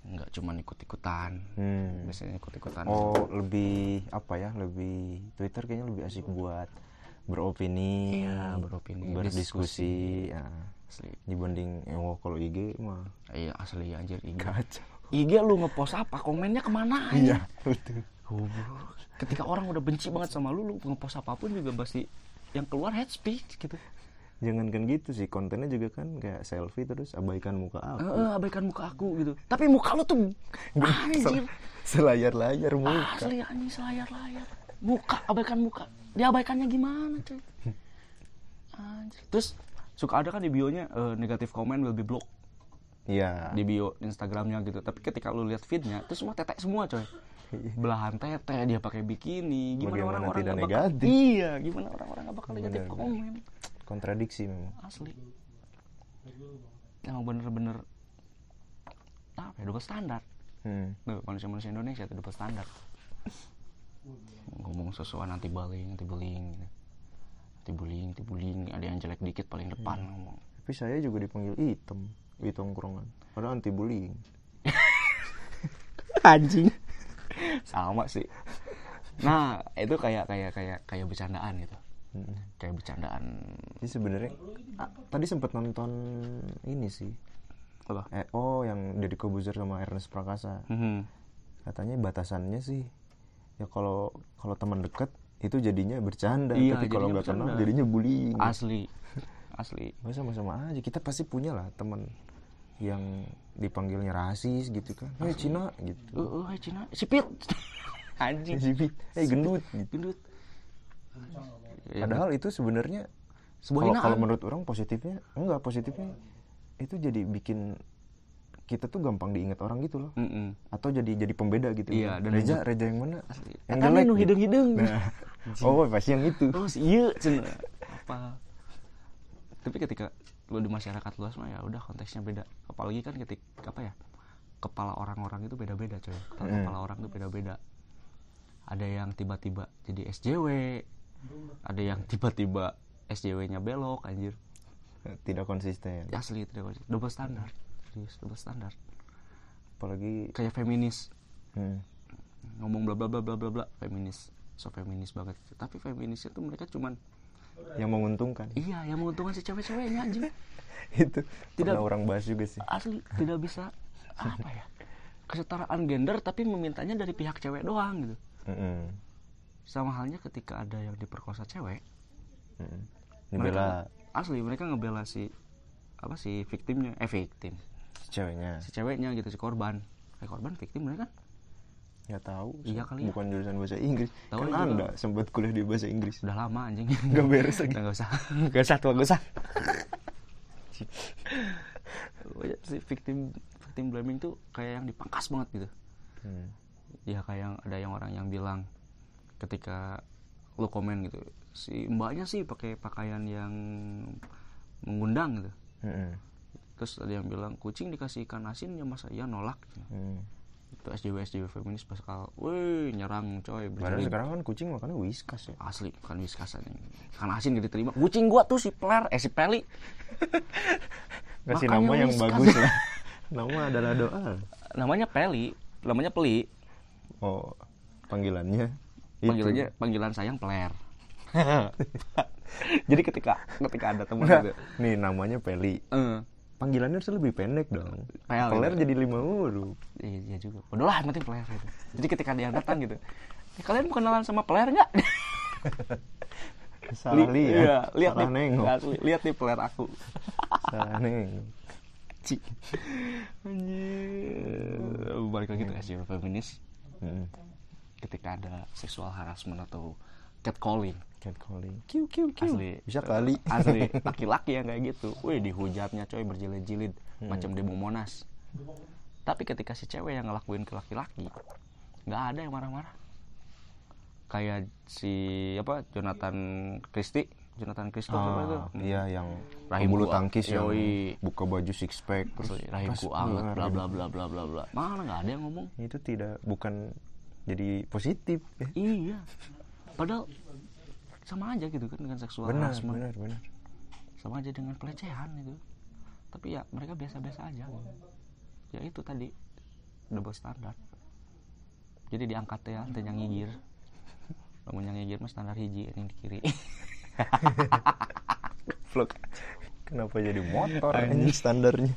Nggak cuma ikut-ikutan. hmm. Biasanya ikut-ikutan. oh lebih apa ya lebih Twitter kayaknya lebih asik buat beropini Iya, beropini, berdiskusi ya. Asli. dibanding eh, oh kalau IG mah Iya asli anjir IG. kacau IG lu ngepost apa? Komennya ke mana iya aja? betul Goblok. Ketika orang udah benci banget sama lu, lu ngepost apa pun juga pasti yang keluar hate speech gitu. jangankan gitu sih kontennya juga kan kayak selfie terus abaikan muka aku eh, abaikan muka aku gitu. Tapi muka lu tuh anjir. selayar-layar muka Asli anjing selayar-layar. Muka, abaikan muka. Diabaikannya gimana cuy? Anjir. Terus suka ada kan di bionya eh, negatif comment will be blocked iya di bio Instagramnya gitu. Tapi ketika lu lihat feednya, itu semua tetek semua coy. Belahan tete dia pakai bikini. Gimana Bagaimana orang-orang tidak bakal- negatif? Iya, gimana orang-orang nggak bakal negatif komen? kontradiksi memang Asli. Emang bener-bener apa ya, double standar. hmm. Tuh, manusia-manusia Indonesia itu double standar. Ngomong sesuatu anti bullying, anti bullying gitu. Anti bullying, anti bullying, ada yang jelek dikit paling depan ngomong. tapi saya juga dipanggil hitam di tongkrongan padahal anti bullying Anjing. Sama sih. Nah, itu kayak kayak kayak kayak bercandaan gitu. Hmm. Kayak bercandaan Jadi sebenarnya ah, tadi sempat nonton ini sih. apa? Eh, oh yang Deddy Kobuzer sama Ernest Prakasa. Mhm. Katanya batasannya sih ya kalau kalau teman dekat itu jadinya bercanda, Iya, tapi kalau nggak kenal jadinya bullying. Asli. Asli. Sama-sama aja. Kita pasti punya lah teman yang dipanggilnya rasis gitu kan. Eh Cina gitu. Uh, uh, Cina, sipit. Anjing. Eh gendut gitu. Gendut. Ya, Padahal itu sebenarnya Sebuah kalau menurut orang positifnya enggak positifnya itu jadi bikin kita tuh gampang diingat orang gitu loh Mm-mm. atau jadi jadi pembeda gitu Iya, dan Reja Reja yang mana Asli. yang jelek nu gitu. hidung-hidung. Nah, oh pasti yang itu oh iya cina apa tapi ketika lu di masyarakat luas mah ya udah konteksnya beda. Apalagi kan ketika apa ya kepala orang-orang itu beda-beda coy. Kepala- Mm. kepala orang itu beda-beda. Ada yang tiba-tiba jadi SJW ada yang tiba-tiba SJW-nya belok anjir. Tidak konsisten. Asli tidak konsisten. double standar serius double standar apalagi kayak feminis. Hmm, ngomong bla bla bla bla bla bla feminis. So feminis banget. Tapi feminisnya tuh mereka cuman yang menguntungkan. Iya yang menguntungkan si cewek-ceweknya anjing. Itu Tidak- orang bahas juga sih. Asli tidak bisa apa ya kesetaraan gender tapi memintanya dari pihak cewek doang gitu. Mm-mm. sama halnya ketika ada yang diperkosa cewek Mm-mm. mereka- dibela. Asli mereka ngebela si apa si victimnya. Eh victim. Si ceweknya. Si ceweknya gitu si korban. Kayak korban victim mereka. kan nggak tahu Iya kali ya. bukan jurusan bahasa Inggris Tahu kan anda sempat kuliah di bahasa Inggris udah lama anjing nggak beres lagi nggak usah nggak usah tua nggak usah si victim victim blaming tuh kayak yang dipangkas banget gitu Hmm. ya kayak yang ada yang orang yang bilang ketika lo komen gitu si mbaknya sih pakai pakaian yang mengundang gitu Mm-mm. terus ada yang bilang kucing dikasih ikan asin ya masa iya nolak gitu. Hmm. Itu SJW SJW feminis bakal wih nyerang coy berjilid. sekarang kan kucing makannya whiskas ya. Asli bukan wiskasan yang ikan asin gak diterima. Kucing gua tuh si peler eh si peli. Kasih nama yang whiskas. bagus lah nama adalah doa. Namanya peli namanya peli. Oh panggilannya itu. panggilannya panggilan sayang peler. Jadi ketika ketika ada teman gitu. Nih namanya Peli. Eh, panggilannya harus lebih pendek dong Pel, Peler gitu. jadi lima huruf Iya, iya juga. Bodoh lah, penting player itu. Jadi ketika dia datang gitu, "Eh, kalian mau kenalan sama player nggak? salah Li- lihat iya, lihat salah nih, nengok lihat nih player aku. salah nengok Ci. Anjir. Balik lagi tuh SJW feminis. Mm. Ketika ada seksual harassment atau catcalling, catcalling kiu kiu kiu Asli. bisa kali asli laki-laki yang kayak gitu. Wih, dihujatnya coy berjilid-jilid macam demo Monas. Tapi ketika si cewek yang ngelakuin ke laki-laki, nggak ada yang marah-marah. Kayak si apa Jonathan Christie, Jonathan Christie apa itu? Ah, iya yang Rahim bulu tangkis yang Yoi. buka baju six pack terus rahimku anget, bla bla bla bla bla bla. Mana nggak ada yang ngomong? itu tidak bukan jadi positif ya. Iya. Padahal sama aja gitu kan dengan seksual benar harassment. benar benar. Sama aja dengan pelecehan itu tapi ya mereka biasa-biasa aja. Gitu. ya itu tadi double standar jadi diangkat ya ente yang ngigir namun yang ngigir mah standar hiji yang di kiri. Vlog kenapa jadi motor? Anjing. ini standarnya.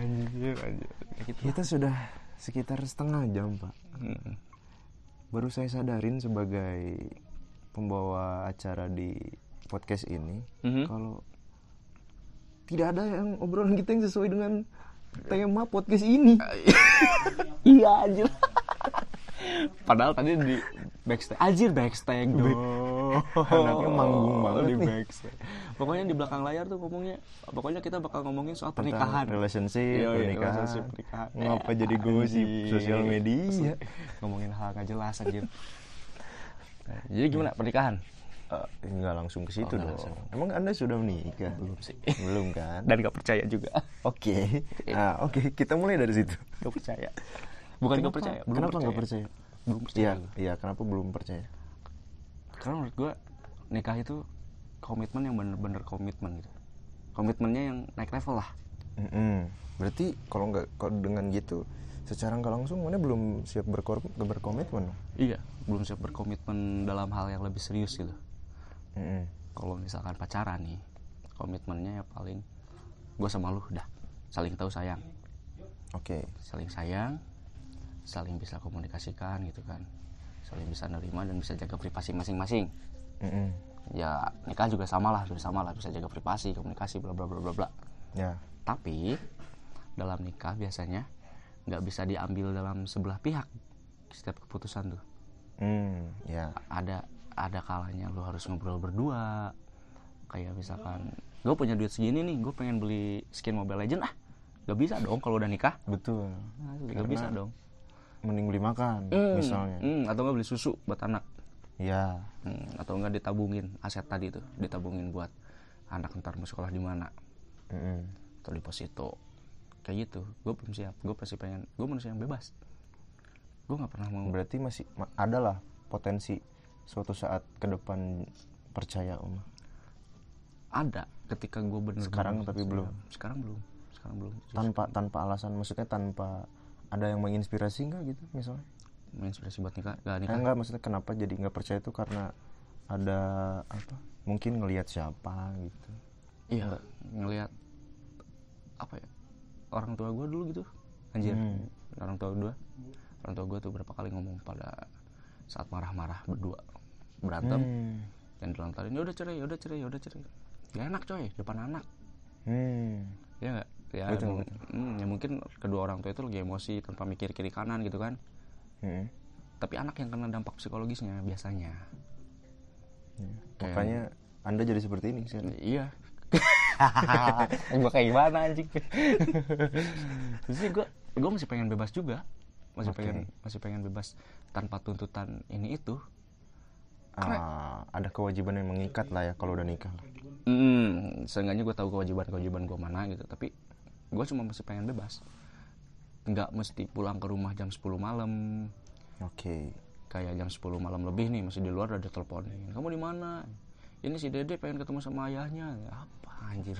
Anjir anjir gitu. Kita sudah sekitar setengah jam pak. Mm. Baru saya sadarin sebagai pembawa acara di podcast ini Mhm. kalau tidak ada yang obrolan kita yang sesuai dengan tema podcast ini. Iya anjir. Padahal tadi di backstage anjir backstage dong Anaknya manggung banget di backstage. Pokoknya di belakang layar tuh ngomongnya pokoknya kita bakal ngomongin soal Tentang pernikahan. relationship Iya, iya, pernikahan. relationship, pernikahan. ngapa Eh, jadi gosip anjir. sosial media. Ngomongin hal gak jelas anjir Nah, jadi gimana pernikahan? Eh, nggak langsung ke situ Oh, nggak dong. langsung. emang anda sudah menikah? Belum sih. Belum kan? Dan gak percaya juga. Oke. Nah oke. Kita mulai dari situ. Gak percaya. Bukan gak Kenapa- percaya? Belum kenapa nggak percaya? Belum percaya. Iya iya kenapa belum percaya karena menurut gue nikah itu komitmen yang bener-bener komitmen gitu. Komitmennya yang naik level lah. Mm-mm. berarti kalau nggak kalau dengan gitu secara nggak langsung mana belum siap berkor berkomitmen? Iya belum siap berkomitmen dalam hal yang lebih serius gitu. Mm-mm. kalau misalkan pacaran nih komitmennya ya paling gue sama lu udah saling tahu sayang. Oke. Saling sayang saling bisa komunikasikan gitu kan saling bisa nerima dan bisa jaga privasi masing-masing. Mm-mm. ya nikah juga sama lah juga sama lah bisa jaga privasi komunikasi bla bla bla bla bla. Ya. Tapi dalam nikah biasanya nggak bisa diambil dalam sebelah pihak setiap keputusan tuh. Hmm ya. Ada ada kalanya lu harus ngobrol berdua. Kayak misalkan gue punya duit segini nih gue pengen beli skin Mobile Legend ah. Gak bisa dong kalau udah nikah. Betul. Karena gak bisa dong mending beli makan Hmm, misalnya. hmm, atau nggak beli susu buat anak. Ya Hmm, atau enggak ditabungin aset tadi tuh ditabungin buat anak ntar mau sekolah di mana. Mm-mm. atau deposito kayak gitu. Gue belum siap. Gue pasti pengen gue manusia yang bebas. Gue nggak pernah mau. Berarti masih ma- ada lah potensi suatu saat ke depan percaya om. Ada ketika gue bener Sekarang tapi belum. sekarang belum. Sekarang belum. Tanpa tanpa alasan. Maksudnya tanpa ada yang menginspirasi nggak gitu misalnya? Menginspirasi buat nikah? Gak Eh, nikah enggak maksudnya kenapa jadi nggak percaya itu karena ada apa mungkin ngelihat siapa gitu. Iya ngelihat apa ya orang tua gue dulu gitu anjir. Hmm. orang tua gue orang tua gue tuh berapa kali ngomong pada saat marah-marah berdua berantem. Hmm. dan dilontarin ya udah cerai ya udah cerai ya udah cerai. Ya enak coy depan anak. Hmm. ya nggak ya, Betul, hmm, ya mungkin kedua orang tua itu lagi emosi tanpa mikir kiri kanan gitu kan Hmm. tapi anak yang kena dampak psikologisnya biasanya Ya. Kayak- makanya anda jadi seperti ini sih iya gue kayak gimana anjing terus gue gue masih pengen bebas juga masih Oke. pengen masih pengen bebas tanpa tuntutan ini itu Ah, ada kewajiban yang mengikat lah ya kalau udah nikah lah. hmm, seenggaknya gue tahu kewajiban kewajiban gue mana gitu tapi gue cuma masih pengen bebas. Nggak mesti pulang ke rumah jam 10 malam. Oke. Kayak jam 10 malam lebih nih masih di luar udah teleponin. Kamu di mana? Ini si dede pengen ketemu sama ayahnya. Apa anjir?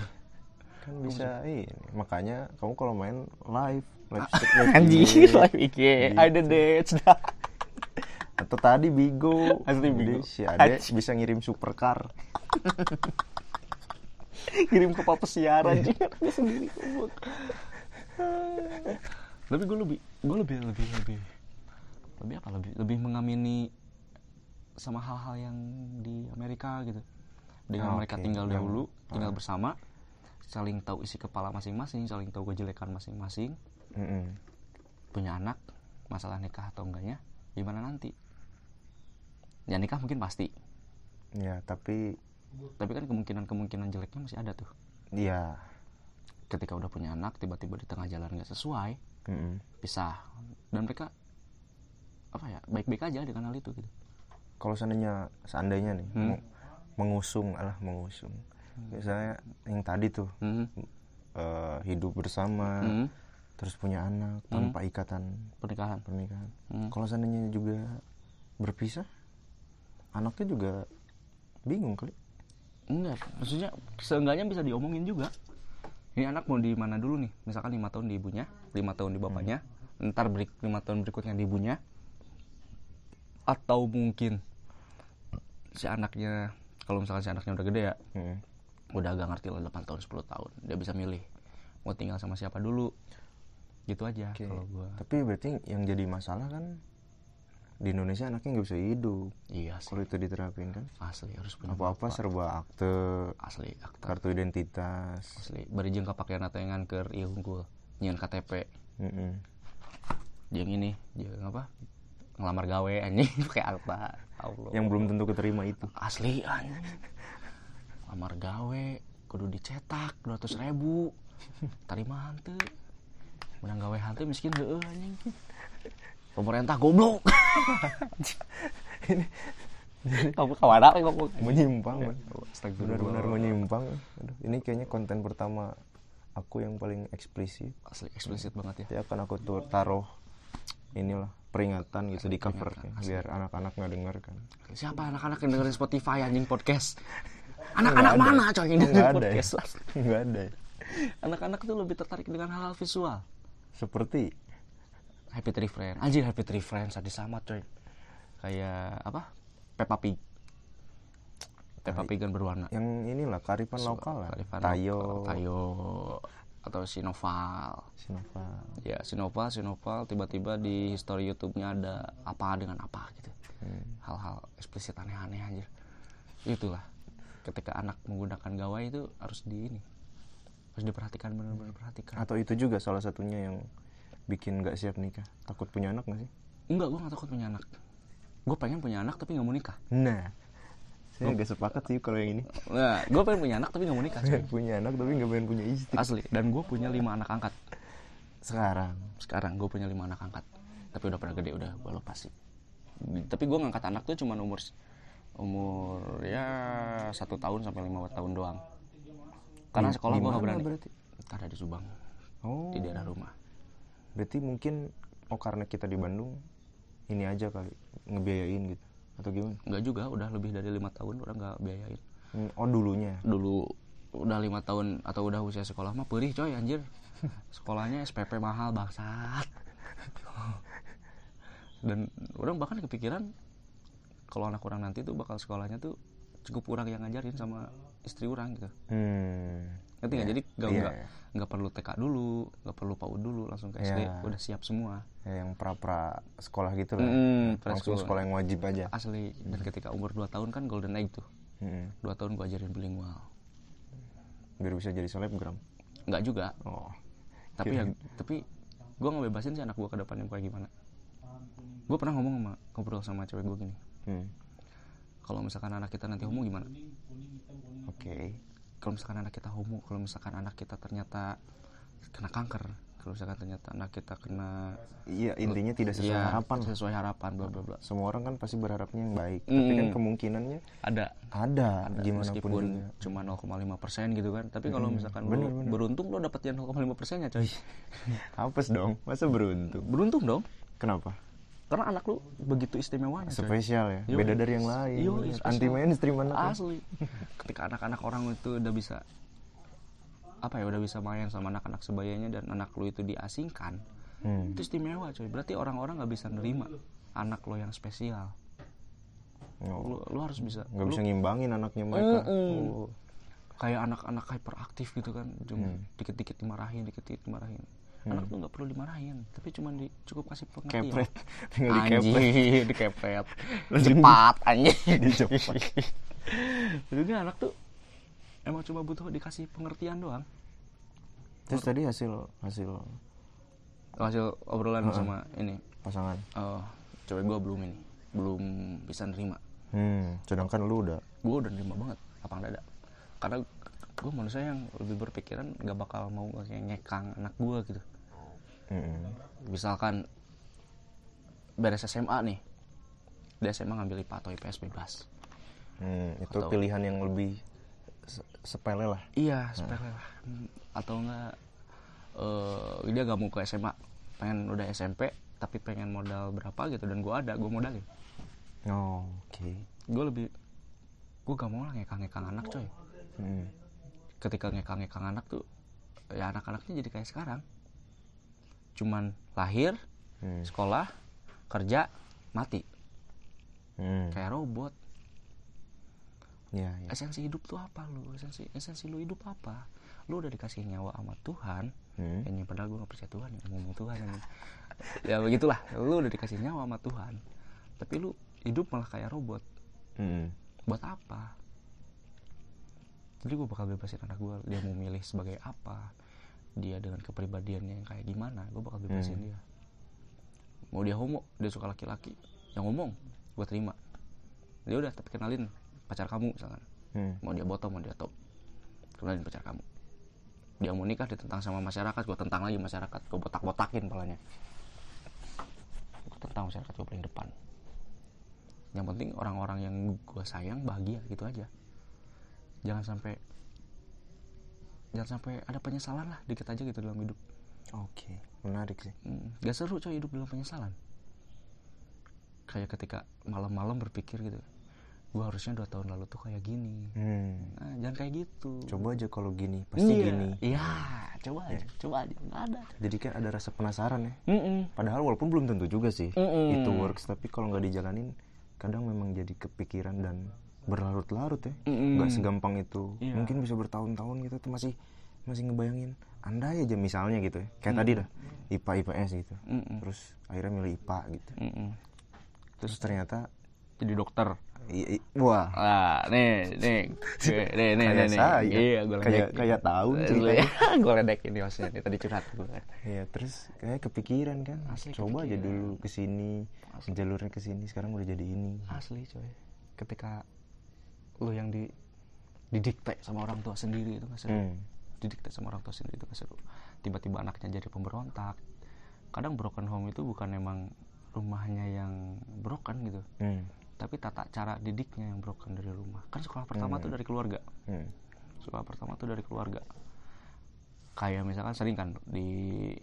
Kan bisa ini makanya kamu kalau main live live, Ah, live anjir live IG I did it atau tadi Bigo Asli Jadi Bigo. si Ade bisa ngirim supercar kirim ke papa siaran juga dia sendiri tapi gue lebih gue lebih lebih lebih lebih apa? Lebih lebih mengamini sama hal-hal yang di Amerika gitu. Dengan Ah, mereka oke. tinggal Yang- dahulu tinggal bersama saling tahu isi kepala masing-masing saling tahu kejelekan masing-masing. Mm-mm. punya anak masalah nikah atau enggaknya gimana nanti? Ya nikah mungkin pasti. Ya tapi tapi kan kemungkinan-kemungkinan jeleknya masih ada tuh ya ketika udah punya anak tiba-tiba di tengah jalan nggak sesuai mm-mm. pisah dan mereka apa ya baik-baik aja dengan hal itu gitu kalau seandainya seandainya nih Hmm. mengusung alah mengusung misalnya yang tadi tuh Mhm. eh, hidup bersama Mhm. terus punya anak tanpa ikatan pernikahan pernikahan Hmm. kalau seandainya juga berpisah anaknya juga bingung kali enggak maksudnya seenggaknya bisa diomongin juga. Ini anak mau di mana dulu nih? Misalkan lima tahun di ibunya lima tahun di bapaknya ntar berik lima tahun berikutnya di ibunya. Atau mungkin si anaknya kalau misalkan si anaknya udah gede ya Mm. udah agak ngerti lah 8 tahun 10 tahun dia bisa milih mau tinggal sama siapa dulu. Gitu aja Oke. kalau gua. Tapi berarti yang jadi masalah kan di Indonesia anaknya nggak bisa hidup. Iya kalau itu diterapin kan? Asli harus punya apa-apa serba akte. Asli akta kartu identitas. Asli. Bari jeung pakaian atau yang ke unggul nyian KTP Mm-mm. jeung ini jeung apa? Ngelamar gawe anjing pakai akta Allah. Yang belum tentu keterima itu. Asli anjing. Lamar gawe kudu dicetak 200 ribu. Terima hantu menang gawe hantu miskin heueuh anjing. Pemerintah goblok kamu ke mana ngomong menyimpang. Astagfirullah. benar-benar menyimpang Aduh, ini kayaknya konten pertama aku yang paling eksplisit. Asli eksplisit banget ya. Ya akan aku tuh taruh inilah peringatan gitu di cover biar anak-anak nggak denger kan. Siapa anak-anak yang dengerin Spotify anjing podcast? Anak-anak mana coy yang dengerin nggak ada ya? podcast? Nggak ada ya. anak-anak tuh lebih tertarik dengan hal-hal visual. Seperti Happy Tree Friends. Anjir Happy Tree Friends sadis sama coy. Kayak apa? Peppa Pig. Peppa Pig kan berwarna. Yang inilah kearifan lokal lah Kearifan tayo. Lokal, tayo. Atau Sinoval. Sinoval. Ya Sinoval Sinoval tiba-tiba di history YouTube-nya ada apa dengan apa gitu. Hmm. hal-hal eksplisit aneh-aneh anjir. Itulah ketika anak menggunakan gawai itu harus di ini harus diperhatikan benar-benar perhatikan atau itu juga salah satunya yang bikin nggak siap nikah? Takut punya anak nggak sih? Enggak gue gak takut punya anak. Gue pengen punya anak tapi nggak mau nikah. Nah saya nggak sepakat sih kalau yang ini. Nah gue pengen punya anak tapi nggak mau nikah coy. punya anak tapi nggak pengen punya istri. Asli dan gue punya lima anak angkat. Sekarang? Sekarang gue punya lima anak angkat. Tapi udah pada gede udah gue lepas sih. Tapi gue ngangkat anak tuh cuma umur umur ya satu tahun sampai lima tahun doang. Karena sekolah gue nggak mana berani. berarti? ada di Subang oh. di daerah rumah berarti mungkin oh karena kita di Bandung ini aja kali ngebiayain gitu atau gimana? Nggak juga udah lebih dari lima tahun orang nggak biayain. Hmm, oh dulunya? Dulu udah lima tahun atau udah usia sekolah mah perih coy anjir. Sekolahnya SPP mahal bangsat. Dan orang bahkan kepikiran kalau anak orang nanti tuh bakal sekolahnya tuh cukup orang yang ngajarin sama istri orang gitu. Hmm ngerti nggak? Jadi nggak Iya, nggak iya. nggak perlu TK dulu nggak perlu PAUD dulu langsung ke SD Iya. udah siap semua. Ya, yang pra pra sekolah gitu lah. Mm, langsung sekolah. yang wajib aja. Asli. Dan ketika umur 2 tahun kan golden age tuh. Hmm, dua tahun gua ajarin bilingual. Biar bisa jadi selebgram? Nggak juga. Oh. Tapi ya tapi gue ngebebasin sih anak gue ke depannya kayak gimana. Gue pernah ngomong sama ngobrol sama cewek gue gini. Hmm. kalau misalkan anak kita nanti homo gimana? Oke kalau misalkan anak kita homo kalau misalkan anak kita ternyata kena kanker kalau misalkan ternyata anak kita kena iya intinya tidak sesuai Iya, harapan. sesuai harapan bla bla bla. Semua orang kan pasti berharapnya yang baik tapi kan Mm. kemungkinannya ada. Ada, ada gimana pun meskipun juga. cuma 0,5 persen gitu kan. Tapi kalau misalkan bener, lo bener. beruntung lo dapet yang 0,5 persennya coy. Hapus dong masa beruntung? Beruntung dong. Kenapa karena anak lu begitu istimewa spesial ya Yoi. beda dari yang lain Yoi, anti mainstream anak ya. asli ketika anak-anak orang itu udah bisa apa ya udah bisa main sama anak-anak sebayanya dan anak lu itu diasingkan hmm. itu istimewa coy berarti orang-orang nggak bisa nerima anak lo yang spesial Oh, lu, lu harus bisa nggak bisa ngimbangin anaknya mereka Mm-mm. Oh. kayak anak-anak hyperaktif gitu kan cuma Hmm. dikit-dikit dimarahin dikit-dikit dimarahin anak tuh nggak perlu dimarahin tapi cuma di, cukup kasih pengertian. Kepret. Tinggal dikepret. Dikepret cepat anjir Dicepat. jadi anak tuh emang cuma butuh dikasih pengertian doang. Terus tadi hasil hasil hasil obrolan sama ini. Pasangan. Oh cewek gue belum ini belum bisa nerima. Hmm. sedangkan lu udah. Gue udah nerima banget lapang dada. Karena gue manusia yang lebih berpikiran gak bakal mau kayak ngekang anak gue gitu. Mm-mm. misalkan beres SMA nih. Dia SMA ngambil IPA atau IPS bebas. Hmm, itu Atau- pilihan yang lebih se- sepele lah. Iya sepele lah. Hmm, atau enggak eh, dia gak mau ke SMA pengen udah SMP tapi pengen modal berapa gitu dan gue ada gue modalin. Oh, oke. Gue lebih gue gak mau lah ngekang-ngekang anak coy. Hmm. Ketika ngekang-ngekang anak tuh ya anak-anaknya jadi kayak sekarang cuman lahir Hmm. sekolah kerja mati Hmm. kayak robot ya, ya. esensi hidup tuh apa lu esensi esensi lu hidup apa lu udah dikasih nyawa sama Tuhan Hmm. ini padahal gue gak percaya Tuhan ya ngomong Tuhan ini. ya begitulah lu udah dikasih nyawa sama Tuhan tapi lu hidup malah kayak robot Hmm. buat apa jadi gue bakal bebasin anak gue dia mau milih sebagai apa dia dengan kepribadiannya yang kayak gimana gue bakal bebasin Hmm. dia. Mau dia homo dia suka laki-laki yang ngomong gue terima. Dia udah tapi kenalin pacar kamu misalkan. Hmm. mau dia bottom mau dia top kenalin pacar kamu. Dia mau nikah ditentang sama masyarakat gue tentang lagi masyarakat gue botak-botakin palanya. Gue tentang masyarakat gue paling depan. Yang penting orang-orang yang gue sayang bahagia gitu aja jangan sampai jangan sampai ada penyesalan lah dikit aja gitu dalam hidup. Oke menarik sih. Hmm, gak seru coy hidup dalam penyesalan. Kayak ketika malam-malam berpikir gitu gue harusnya dua tahun lalu tuh kayak gini. Hmm. nah, jangan kayak gitu. Coba aja kalau gini pasti Iya, gini. iya coba aja coba aja nggak ada. Jadi kan ada rasa penasaran ya. Mm-mm. padahal walaupun belum tentu juga sih Mm-mm. itu works tapi kalau nggak dijalanin kadang memang jadi kepikiran dan berlarut-larut ya Mm-mm. nggak segampang itu Iya. mungkin bisa bertahun-tahun gitu tuh masih masih ngebayangin andai aja misalnya gitu ya kayak tadi dah IPA IPS gitu Mm-mm. terus akhirnya milih IPA gitu Mm-mm. terus ternyata jadi dokter i- i- wah ah nih nih gue- nih nih nih, nih. saya. iya gue Kayak- kayak tahu ceritanya. gue ledek ini maksudnya nih, tadi curhat gue ya terus kayak kepikiran kan Asli coba aja kepikiran. dulu ke sini jalurnya ke sini sekarang udah jadi ini asli coy ketika lu yang di didikte sama orang tua sendiri itu gak seru. Hmm. didikte sama orang tua sendiri itu gak seru. Tiba-tiba anaknya jadi pemberontak. Kadang broken home itu bukan emang rumahnya yang broken gitu. Hmm. tapi tata cara didiknya yang broken dari rumah. Kan sekolah pertama tuh dari keluarga. Hmm. sekolah pertama tuh dari keluarga. Kayak misalkan sering kan di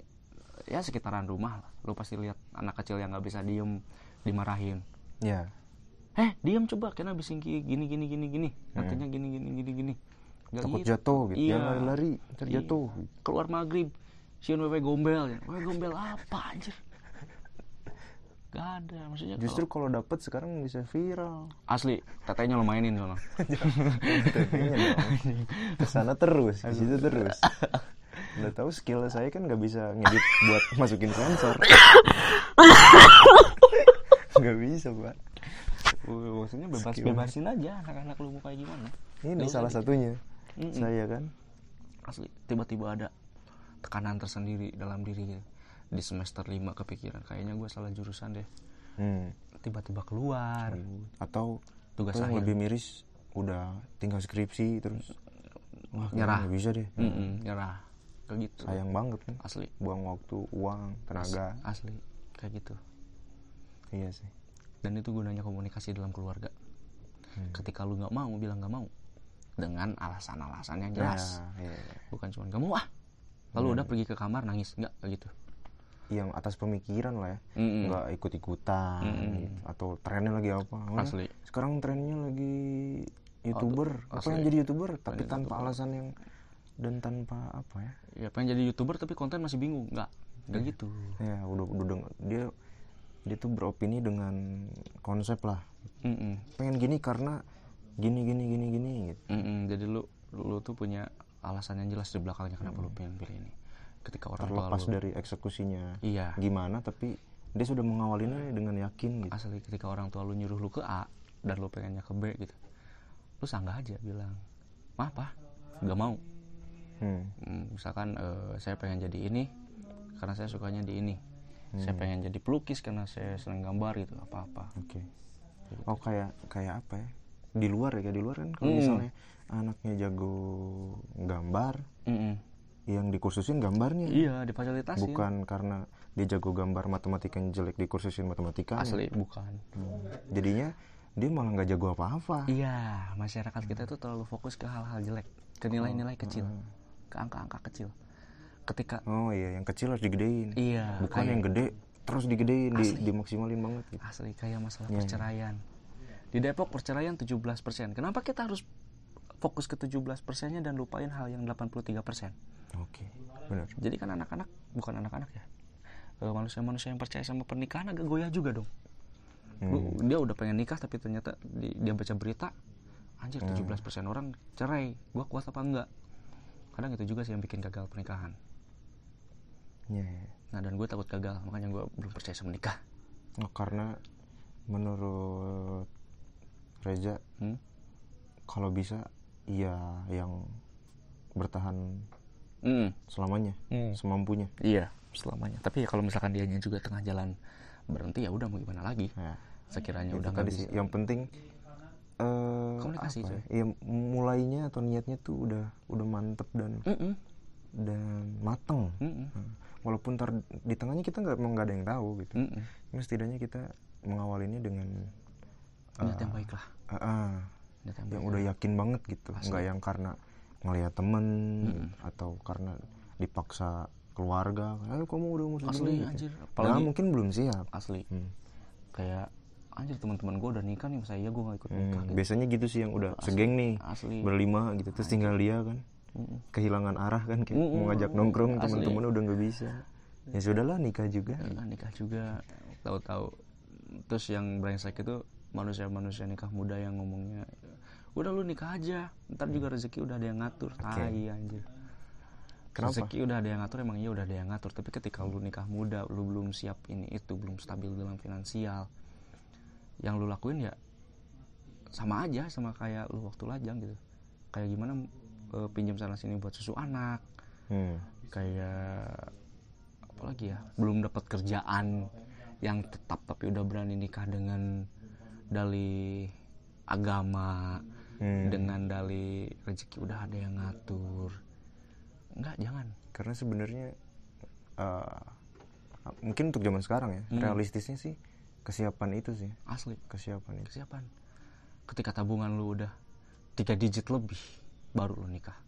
ya sekitaran rumah lah. Lu pasti lihat anak kecil yang nggak bisa diem dimarahin. Ya eh diem coba kena bisa gini gini gini gini. Gini katanya gini gini gini gini. Nggak takut gitu. jatuh gitu Iya. jangan lari-lari ntar Iya. jatuh keluar maghrib siun wewe gombel ya. Wewe gombel apa anjir? Gak ada maksudnya justru kalau dapet sekarang bisa viral. Asli tetenya lo mainin sono ke sana terus ke situ terus. Udah tahu skill saya kan nggak bisa ngedit buat masukin sensor. Nggak bisa pak maksudnya bebas bebasin aja anak-anak lu mau kayak gimana. Ini salah di- satunya. Mm-mm. saya kan. Asli tiba-tiba ada tekanan tersendiri dalam diri gitu. di semester 5 kepikiran kayaknya gue salah jurusan deh. Hmm. tiba-tiba keluar. Atau tugas yang akhir. lebih miris udah tinggal skripsi terus. Wah Nyerah. nggak bisa deh. Mm-mm, nyerah. Kayak gitu. Sayang banget kan? Asli. Buang waktu uang tenaga. Asli. Kayak gitu. Iya sih dan itu gunanya komunikasi dalam keluarga. Hmm. ketika lu nggak mau bilang nggak mau. Dengan alasan-alasan yang jelas. Ya, iya, iya. bukan cuma kamu ah lalu udah pergi ke kamar nangis. Nggak gitu. Yang atas pemikiran lah ya. Mm-mm. nggak ikut ikutan Mm-mm. gitu. atau trennya lagi apa Asli. sekarang trennya lagi youtuber. Apa asli. yang jadi youtuber? Tapi tanpa alasan yang dan tanpa apa ya. Ya pengen jadi youtuber tapi konten masih bingung. Nggak. Nggak gitu. Ya udah udah dia dia tuh beropini dengan konsep lah. Mm-mm. pengen gini karena gini gini gini gini gitu. Mm-mm. jadi lu lu tuh punya alasan yang jelas di belakangnya kenapa lu pengen pilih ini. Ketika orang tua terlepas lu dari eksekusinya iya. gimana tapi dia sudah mengawalinya dengan yakin gitu. Asli ketika orang tua lu nyuruh lu ke A dan lu pengennya ke B gitu. Lu sanggah aja bilang mah apa nggak mau. Hmm. Hmm, misalkan eh, saya pengen jadi ini karena saya sukanya di ini saya pengen jadi pelukis karena saya senang gambar gitu apa apa Oke. Oh kayak kayak apa ya? Di luar ya, di luar kan kalau Hmm. misalnya anaknya jago gambar, yang dikursusin gambarnya. iya difasilitasi Bukan karena dia jago gambar matematika yang jelek dikursusin matematika. asli bukan Jadinya dia malah nggak jago apa-apa. iya masyarakat kita tuh terlalu fokus ke hal-hal jelek ke nilai-nilai kecil ke angka-angka kecil ketika Oh iya, yang kecil harus digedein. iya Bukan kayak- yang gede terus digedein, di, dimaksimalin banget gitu. asli kayak masalah Iya, iya. perceraian di Depok perceraian 17% kenapa kita harus fokus ke 17 persennya dan lupain hal yang 83 persen Oke, benar. jadi kan anak-anak bukan anak-anak ya Eh, manusia-manusia yang percaya sama pernikahan agak goyah juga dong Hmm. dia udah pengen nikah tapi ternyata di- dia baca berita anjir Hmm. 17% orang cerai gua kuat apa enggak kadang itu juga sih yang bikin gagal pernikahan Iya, iya. nah dan gue takut gagal makanya gue belum percaya sama nikah Oh, karena menurut Reza Hmm? kalau bisa iya yang bertahan Mm. selamanya Hmm. semampunya iya selamanya tapi ya kalau misalkan dianya juga tengah jalan berhenti ya udah mau gimana lagi nah, sekiranya itu udah nggak bisa sih yang penting eh Komunikasi, apa ya, ya, mulainya atau niatnya tuh udah udah mantep dan Mm-mm. dan mateng Mm-mm. Nah, walaupun ntar di tengahnya kita nggak emang nggak ada yang tahu gitu. Mm-mm. Cuma setidaknya kita mengawalinya dengan niat yang baik lah. ah, ah, niat yang yang baik udah yakin banget gitu. Nggak yang karena ngelihat temen atau karena dipaksa keluarga. Ayo kamu udah umur asli gitu. anjir. Padahal apalagi mungkin belum siap. Asli. Hmm. kayak anjir teman-teman gue udah nikah nih saya gue nggak ikut nikah Hmm, gitu. biasanya gitu sih yang udah segeng nih asli. berlima gitu. Terus tinggal dia kan. Kehilangan arah kan kayak Mm-mm. mau ngajak nongkrong teman-teman udah nggak bisa. Ya sudahlah nikah juga. Ya, nikah juga. Tahu-tahu. Terus yang brengsek itu manusia-manusia nikah muda yang ngomongnya udah lu nikah aja ntar juga rezeki udah ada yang ngatur. Tai anjir. Kenapa? rezeki udah ada yang ngatur emang iya udah ada yang ngatur. Tapi ketika lu nikah muda lu belum siap ini itu belum stabil dalam finansial yang lu lakuin ya sama aja sama kayak lu waktu lajang gitu. Kayak gimana eh, pinjam sana sini buat susu anak. Hmm. kayak apa lagi ya belum dapat kerjaan yang tetap tapi udah berani nikah dengan dalih agama Hmm. dengan dalih rezeki udah ada yang ngatur. Enggak jangan. Karena sebenarnya eh, mungkin untuk zaman sekarang ya Hmm. realistisnya sih kesiapan itu sih. Asli. Kesiapan itu. Kesiapan. Ketika tabungan lu udah tiga digit lebih baru lu nikah.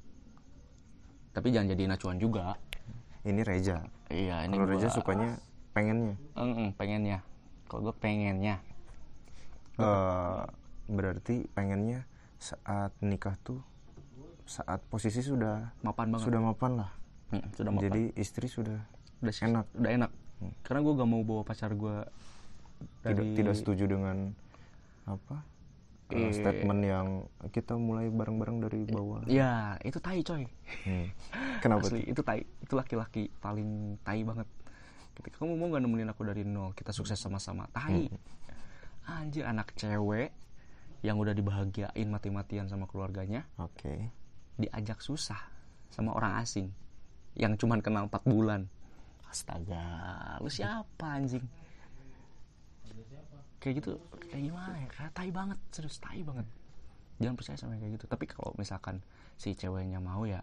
Tapi jangan jadi acuan juga. Ini Reja iya ini kalau gua Reja sukanya pengennya. Eng-eng, pengennya. Kalau gue pengennya. Eh, berarti pengennya saat nikah tuh saat posisi sudah mapan banget. sudah mapan lah. Mm, sudah mapan. Jadi istri sudah udah enak. udah enak. Karena gue gak mau bawa pacar gue tidak dari tidak setuju dengan apa Eh. statement yang kita mulai bareng-bareng dari bawah. Ya itu tai coy. Hmm. kenapa asli tuh? itu tai. Itu laki-laki paling tai banget. Ketika kamu mau gak nemenin aku dari nol kita sukses sama-sama. Tai. Anjir anak cewek yang udah dibahagiain mati-matian sama keluarganya oke. diajak susah sama orang asing yang cuman kenal 4 bulan. Astaga lu siapa anjing kayak gitu kayak gimana ya? Kayak tai banget serius tai banget. Jangan percaya sama kayak gitu. Tapi kalau misalkan si ceweknya mau ya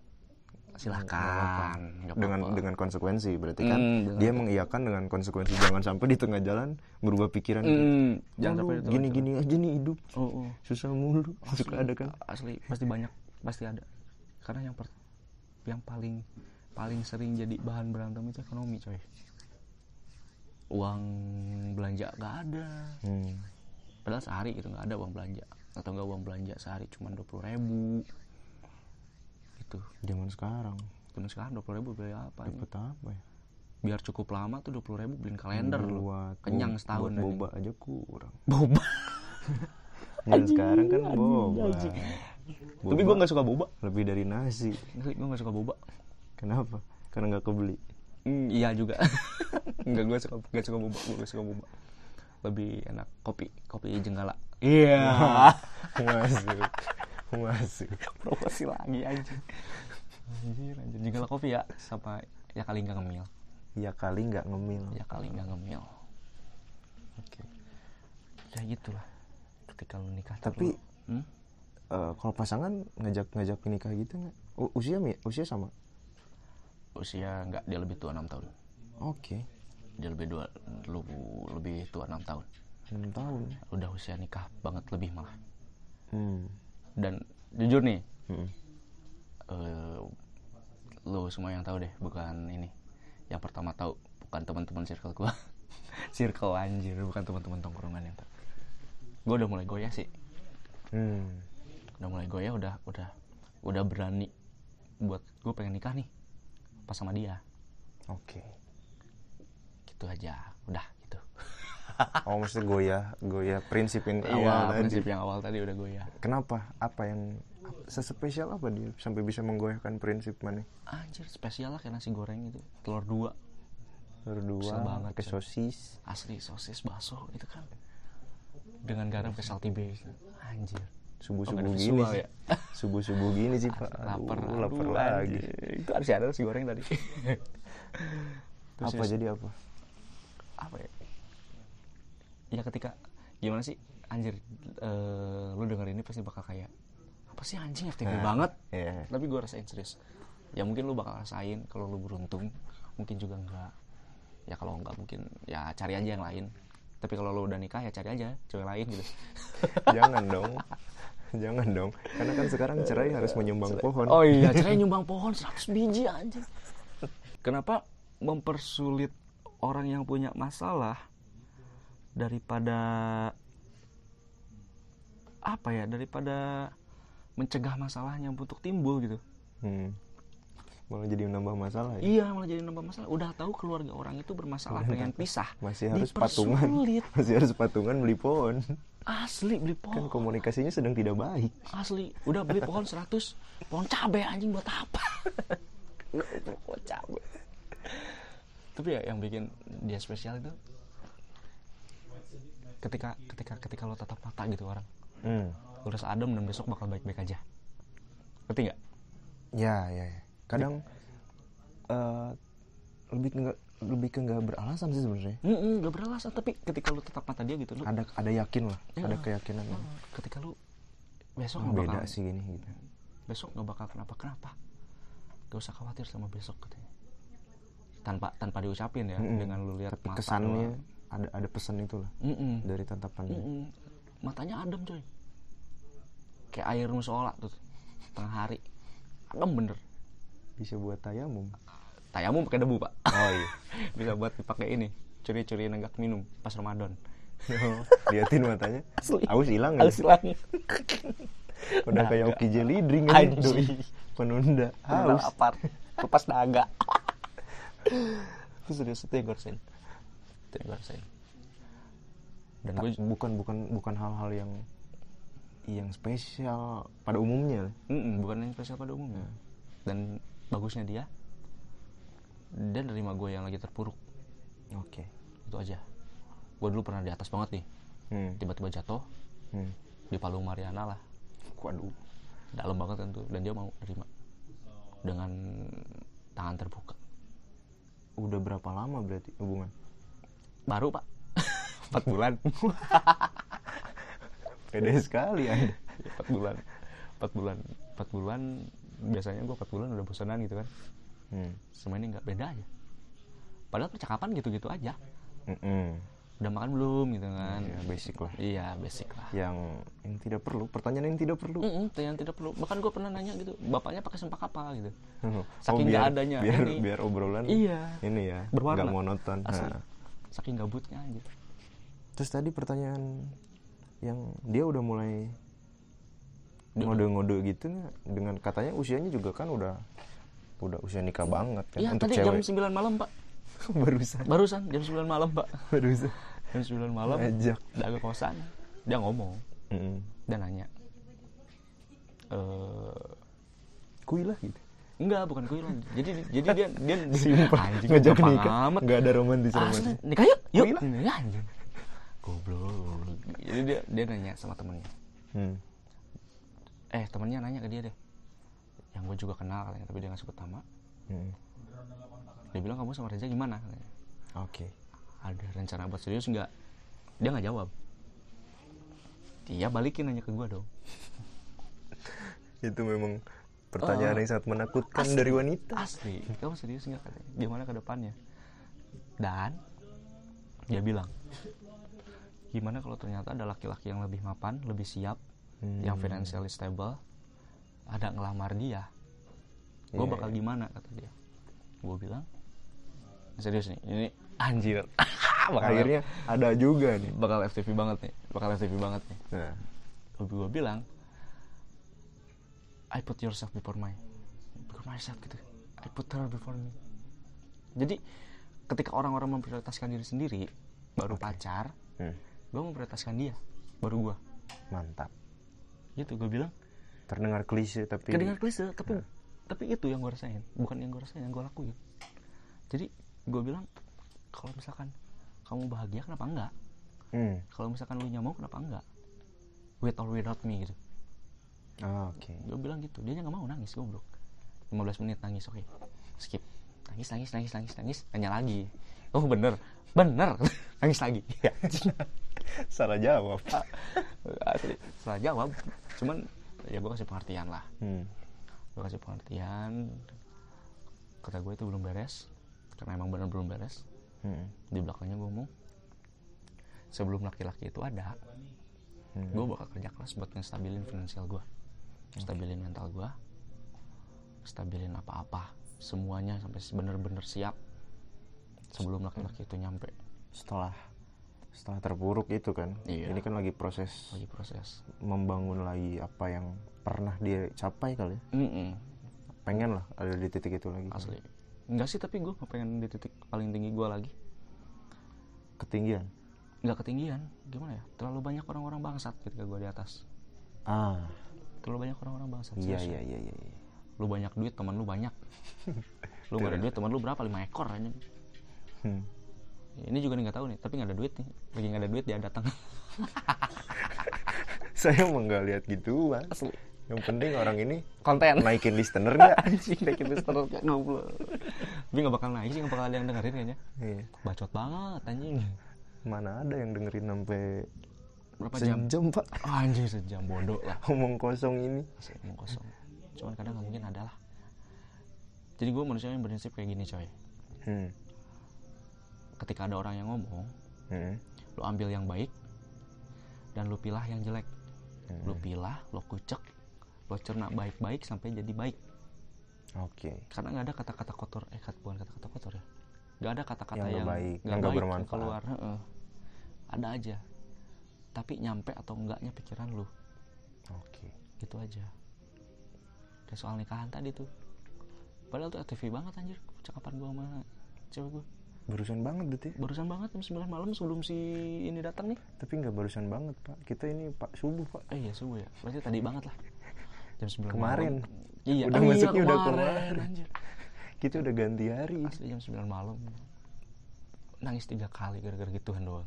silahkan nggak dengan apa-apa. dengan konsekuensi berarti kan Hmm, dengan- dia mengiyakan dengan konsekuensi jangan sampai di tengah jalan berubah pikiran Hmm, jangan jangan sampai itu gini-gini aja nih hidup. Oh, oh. susah mulu. Suka ada kan? asli. Pasti banyak pasti ada. Karena yang per- yang paling paling sering jadi bahan berantem itu ekonomi coy uang belanja gak ada. Hmm. padahal sehari itu nggak ada uang belanja. Atau nggak uang belanja sehari cuma dua puluh ribu. Itu zaman sekarang. Cuma sekarang dua puluh ribu beli apa dapat apa ya? Biar cukup lama tuh dua puluh ribu beliin kalender buat kenyang setahun buat boba aja kurang. Boba. Zaman sekarang kan boba. tapi gue nggak suka boba. Lebih dari nasi. Gue nggak suka boba. Kenapa? Karena nggak kebeli Hmm, iya juga. Enggak gue suka gak suka boba, gue suka boba. Lebih enak kopi, kopi jenggala. Iya. masuk masuk Promosi lagi anjir. Anjir, anjir. Jenggala kopi ya sama ya kali nggak ngemil. ya kali nggak ngemil Ya kali nggak ngemil. oke Ya gitulah. Ketika lu nikah Tapi- hmm? Eh, kalau pasangan ngajak ngajak nikah gitu nggak usia mi- usia sama usia nggak dia lebih tua enam tahun. oke Dia lebih dua lebih tua enam tahun. enam tahun Udah usia nikah banget lebih malah. hmm. Dan jujur nih, Mm-mm. eh lo semua yang tahu deh bukan ini yang pertama tahu bukan teman-teman circle gua circle anjir bukan teman-teman tongkrongan yang tahu gua udah mulai goyah sih Hmm. udah mulai goyah udah udah udah berani buat gue pengen nikah nih pas sama dia. Oke. Gitu aja udah gitu. Oh mesti goyah goyah prinsip yang Iya, awal tadi. prinsip yang awal tadi udah goyah. Kenapa? Apa yang sespesial apa dia sampai bisa menggoyahkan prinsip mana anjir spesial lah kayak nasi goreng gitu. Telur dua. Berdua Kesel banget, pakai coy. sosis. Asli sosis bakso itu kan. Dengan garam kayak salty base. Anjir subuh subuh gini visual sih. ya? subuh subuh gini sih pak. Lapar Aduh, lapar lagi. Itu harus ada nasi goreng tadi? Terus apa jadi apa? Apa ya? Ya ketika gimana sih? Anjir eh, lu denger ini pasti bakal kayak apa sih anjing FTP Nah, banget? iya. tapi gue rasain serius. Ya mungkin lu bakal rasain kalau lu beruntung. Mungkin juga enggak. Ya kalau enggak mungkin ya cari aja yang lain tapi kalau lu udah nikah ya cari aja cewek lain gitu jangan dong jangan dong karena kan sekarang cerai harus menyumbang pohon Oh iya, cerai nyumbang pohon 100 biji anjing. Kenapa mempersulit orang yang punya masalah daripada apa ya? Daripada mencegah masalahnya untuk timbul gitu. Hmm. Malah jadi menambah masalah ya Iya, malah jadi nambah masalah. Udah tahu keluarga orang itu bermasalah pengen pisah. masih harus patungan masih harus patungan beli pohon Asli beli kan pohon. komunikasinya sedang tidak baik Asli, udah beli pohon 100 Pohon cabe anjing buat apa? pohon cabe Tapi ya yang bikin dia spesial itu Ketika ketika ketika lo tatap mata gitu orang hmm. Lo rasa adem dan besok bakal baik-baik aja Ngerti nggak? ya ya ya. Kadang eh, lebih ke nggak lebih ke nggak beralasan sih sebenarnya Mm gak beralasan Tapi ketika lo tatap mata dia gitu lo, ada ada yakin lah Iya. ada keyakinan Ketika lo besok Oh, nggak beda bakal sih gini gitu Besok nggak bakal kenapa-kenapa Gak usah khawatir sama besok katanya tanpa tanpa diucapin ya Mm-mm. dengan lu lihat tapi kesannya doang. ada ada pesan itulah Mm-mm. dari tatapannya Mm-mm. matanya adem coy kayak air musola tuh tengah hari adem bener bisa buat tayamum. Tayamum pakai debu pak. Oh iya. Bisa buat dipakai ini curi-curi nenggak minum pas Ramadan. Liatin matanya. Asli. aus hilang ya? Harus hilang. Udah kayak. Oki Jelly drink kan doi. penunda. Haus lapar. Lepas daga itu serius itu rasain itu rasain dan gue bukan bukan bukan hal-hal yang yang spesial pada umumnya. Mm-mm, bukan yang spesial pada umumnya. Dan bagusnya dia dia nerima gue yang lagi terpuruk. Oke. Itu aja. Gue dulu pernah di atas banget nih. Hmm. tiba-tiba jatuh. Hmm. di Palung Mariana lah. Waduh. Dalam banget kan tuh dan dia mau nerima. Dengan tangan terbuka. Udah berapa lama berarti hubungan? Baru pak. Empat bulan. Pede sekali anda. Empat bulan. Empat bulan. Empat bulan biasanya gue empat bulan udah bosanan gitu kan. Hmm. semua ini nggak beda aja. Padahal percakapan gitu-gitu aja. Mm-mm. udah makan belum gitu kan. Ya basic lah. Iya basic lah. Yang yang tidak perlu pertanyaan yang tidak perlu. Mm-mm, yang tidak perlu. Bahkan gue pernah nanya gitu bapaknya pakai sempak apa? gitu. Oh, Saking nggak adanya biar ini. biar obrolan Iya. ini ya Berwarna. nggak monoton. Asli. Nah. saking gabutnya aja. Terus tadi pertanyaan yang dia udah mulai ngode-ngode gitu dengan katanya usianya juga kan udah udah usia nikah banget kan Iya untuk tadi cewek. jam 9 malam pak. Barusan. Barusan jam 9 malam pak. Barusan. Jam 9 malam Ngajak. udah ke kosan. Dia ngomong. Mm-mm. dia nanya eh kuilah gitu. Enggak bukan kuilan jadi jadi dia dia simpel. ngajak nikah. amat. Ada romantis Asli, romantis. nikah yuk yuk. Kuilah. Ya, goblok. jadi dia dia nanya sama temennya. Hmm. Eh temennya nanya ke dia deh. Yang gue juga kenal katanya tapi dia nggak sebut nama. Hmm. dia bilang kamu sama Reza gimana? katanya. oke. Ada rencana buat serius nggak? Dia nggak jawab. Dia balikin nanya ke gue dong. Itu memang pertanyaan Oh. yang sangat menakutkan Asli. dari wanita. Asli. Kamu serius nggak? katanya. Gimana ke depannya? Dan dia bilang gimana kalau ternyata ada laki-laki yang lebih mapan lebih siap Hmm. yang financially stable ada ngelamar dia gue Iya, bakal gimana kata dia. Gue bilang serius nih ini anjir. Bakal akhirnya ada juga nih. bakal FTV banget nih bakal FTV banget nih. Nah. Gue bilang I put yourself before my before myself gitu. I put her before me. Jadi ketika orang-orang memprioritaskan diri sendiri baru pacar hmm. gue memprioritaskan dia baru gue mantap gitu gue bilang. Terdengar klise tapi kedengar klise tapi tapi itu yang gue rasain. Bukan yang gue rasain yang gue lakuin. Jadi gue bilang kalau misalkan kamu bahagia kenapa enggak? Hmm. kalau misalkan lu nya mau kenapa enggak? With or without me gitu. Ah, oke. Gue bilang gitu. Dia nggak mau nangis goblok. 15 menit nangis oke. Skip nangis nangis nangis nangis nangis nanya lagi. Oh bener. Bener. Nangis lagi. Ya salah jawab. Asli. Salah jawab. Cuman ya gue kasih pengertian lah. Hmm. gue kasih pengertian. Kata gue itu belum beres. Karena emang bener belum beres. Hmm. di belakangnya gue ngomong sebelum laki-laki itu ada Hmm. gue bakal kerja keras buat ngestabilin finansial gue stabilin mental gue stabilin apa-apa semuanya sampai bener-bener siap sebelum laki-laki itu nyampe. Setelah setelah terpuruk itu kan Iya. ini kan lagi proses lagi proses. membangun lagi apa yang pernah dia capai kali ya? Mm-mm, pengen lah ada di titik itu lagi. Asli. Enggak sih tapi gue pengen di titik paling tinggi gue lagi. Ketinggian? Nggak ketinggian. Gimana ya? Terlalu banyak orang-orang bangsat ketika gue di atas. Ah. Terlalu banyak orang-orang bangsat iya iya iya iya iya. Lu banyak duit teman lu banyak. Lu gak ada duit teman lu berapa? Lima ekor aja. Hmm. ini juga nih nggak tahu nih tapi nggak ada duit nih. Lagi nggak ada duit dia datang. Saya emang nggak lihat gituan. Asli. Yang penting orang ini konten. naikin listener nggak? Anjing naikin listener kayak goblok tapi nggak bakal naik sih nggak bakal ada yang dengerin kayaknya. Iya. bacot banget anjing. Mana ada yang dengerin sampai berapa jam? Sejam pak? Oh, anjing sejam bodoh lah. Ngomong kosong ini. Emang kosong cuman kadang nggak mungkin ada lah jadi gue manusia yang berprinsip kayak gini coy hmm. ketika ada orang yang ngomong Hmm. lo ambil yang baik dan lo pilah yang jelek Hmm. lo pilah lo kucek lo cerna baik-baik sampai jadi baik Oke. karena nggak ada kata-kata kotor eh kat- bukan kata-kata kotor ya nggak ada kata-kata Yang yang, baik, yang nggak baik bermanfaat. keluar heeh. ada aja tapi nyampe atau enggaknya pikiran lu Oke. gitu aja kayak soal nikahan tadi tuh padahal tuh TV banget anjir cakapan gua sama cewek gua Barusan banget berarti. ya? barusan banget jam 9 malam sebelum si ini datang nih Tapi nggak barusan banget pak. Kita ini pak subuh pak. eh iya subuh ya berarti tadi banget lah jam 9 Kemarin. malam. iya Udah oh iya, masuknya udah kemarin, anjir Kita udah ganti hari. asli jam 9 malam nangis tiga kali gara-gara gituan doang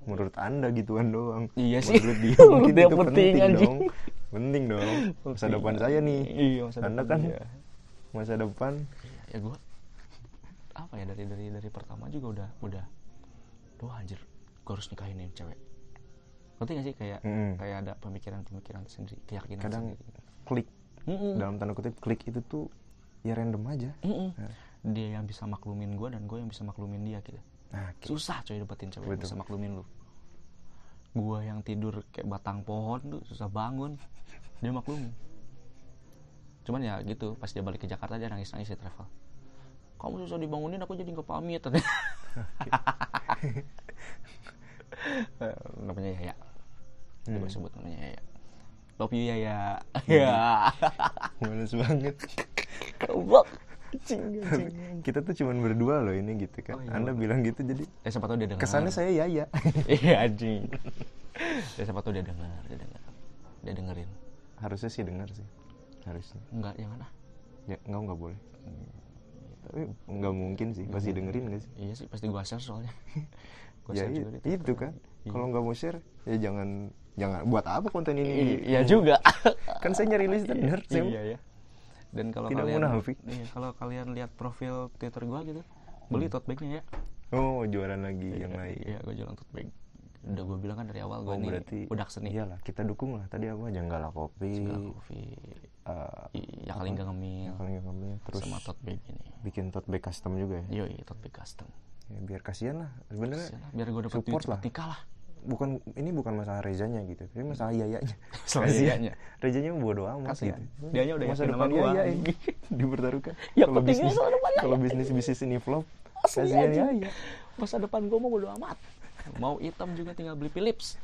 Menurut anda gituan doang. Iya sih. Menurut dia mungkin itu penting, penting, anjing. dong. Penting dong. Masa depan saya nih. iya masa Anda depan kan dia. masa depan. ya gua apa ya dari dari dari pertama juga udah udah doh anjir gua harus nikahin nih cewek ngerti gak sih kayak Mm-mm. kayak ada pemikiran-pemikiran sendiri keyakinan Kadang sendiri klik Mm-mm. dalam tanda kutip klik itu tuh ya random aja. Mm-mm. Nah. dia yang bisa maklumin gua dan gue yang bisa maklumin dia gitu Nah, susah coy dapetin cewek yang Betul. bisa maklumin lu gua yang tidur kayak batang pohon tuh susah bangun. Dia maklumin cuman ya gitu pas dia balik ke Jakarta dia nangis nangis ya travel. Kamu susah dibangunin aku jadi nggak pamit. Namanya Yaya. Hmm. Coba sebut namanya Yaya. Love you Yaya. Ya Males banget. goblok. kita tuh cuman berdua loh ini gitu kan. Oh, iya, Anda bilang gitu jadi eh tahu dia dengar kesannya saya Yaya. iya anjing ya siapa tahu dia dengar dia dengar dia dengerin Harusnya sih dengar sih. Harusnya. enggak jangan ah Ya, enggak enggak boleh. Tapi enggak mungkin sih, pasti dengerin gak sih? iya sih pasti gua share soalnya gua ya share juga di itu kan. Iya. Kalau nggak mau share, ya jangan jangan buat apa konten ini? iya juga Kan saya nyari listener, iya ya dan kalau Tidak kalian munafik. iya, kalau kalian lihat profil twitter gua gitu beli tote bagnya ya Oh, jualan lagi yang Iya, lain. iya gua jualan tote bag udah gua bilang kan dari awal gua Oh, nih berarti udah seni Iyalah, kita dukung lah. Tadi apa? Janggala kopi. segala kopi eh, ya kalingga ngemil yang paling kami terus sama tote bag ini bikin tote bag custom juga ya. yoi tote bag custom Ya, biar kasihan lah. Sebenarnya biar gua dapat duit support lah. nikah lah bukan ini bukan masalah Rezanya gitu, ini masalah Yayanya. Masalah Kasihan. Yayanya. Rezanya bodo amat Kasihan. gitu. Dianya udah masa yakin depan gua. Ini dipertaruhkan. Ya, kalau bisnis masa kalau bisnis bisnis ini flop, kasihan. Yaya. masa depan gue mau bodo amat mau hitam juga tinggal beli Philips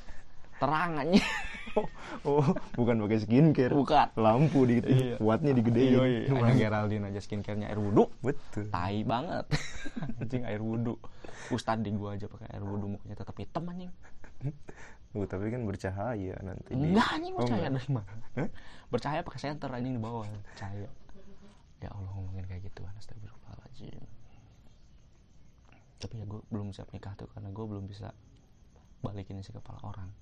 terang aja Oh, bukan pakai skincare. Bukan. Lampu di Iya. wattnya digedein. iya iya Geraldine aja skincare-nya air wudhu Betul. tai banget anjing air wudhu Ustad di gua aja pakai air wudhu mukanya tetap hitam anjing Oh, tapi kan bercahaya nanti. enggak anjing Oh, enggak. dari mana Hah? bercahaya pakai senter anjing di bawah cahaya ya Allah ngomongin kayak gitu astagfirullahaladzim tapi ya gue belum siap nikah tuh karena gue belum bisa balikin isi kepala orang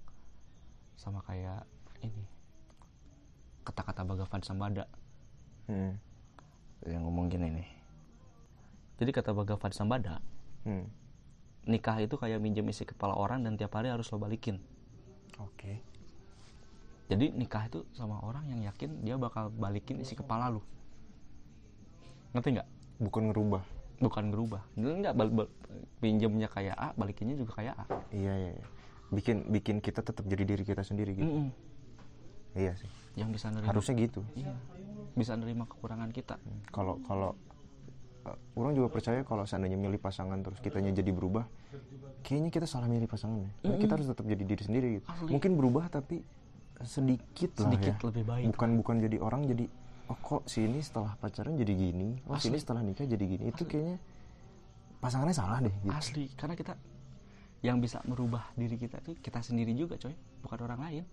sama kayak ini kata-kata Bhagavan Sambada Hmm. yang ngomong gini nih jadi kata Bhagavan Sambada Hmm. Nikah itu kayak minjem isi kepala orang dan tiap hari harus lo balikin Oke. jadi nikah itu sama orang yang yakin dia bakal balikin isi kepala lu ngerti nggak Bukan ngerubah. bukan berubah enggak bal- bal- pinjemnya kayak A balikinnya juga kayak A Iya, iya, iya. Bikin bikin kita tetap jadi diri kita sendiri gitu. Mm-mm. Iya sih. yang bisa nerima Harusnya gitu. iya bisa nerima kekurangan kita Kalau kalau orang juga percaya kalau seandainya milih pasangan terus kitanya jadi berubah, kayaknya kita salah milih pasangan ya. Karena Kita harus tetap jadi diri sendiri gitu. Asli. Mungkin berubah tapi sedikit lah sedikit ya. lebih baik Bukan bukan jadi orang jadi oh kok si ini setelah pacaran jadi gini, oh si ini setelah nikah jadi gini. Itu kayaknya pasangannya salah deh gitu. asli karena kita yang bisa merubah diri kita tuh kita sendiri juga coy bukan orang lain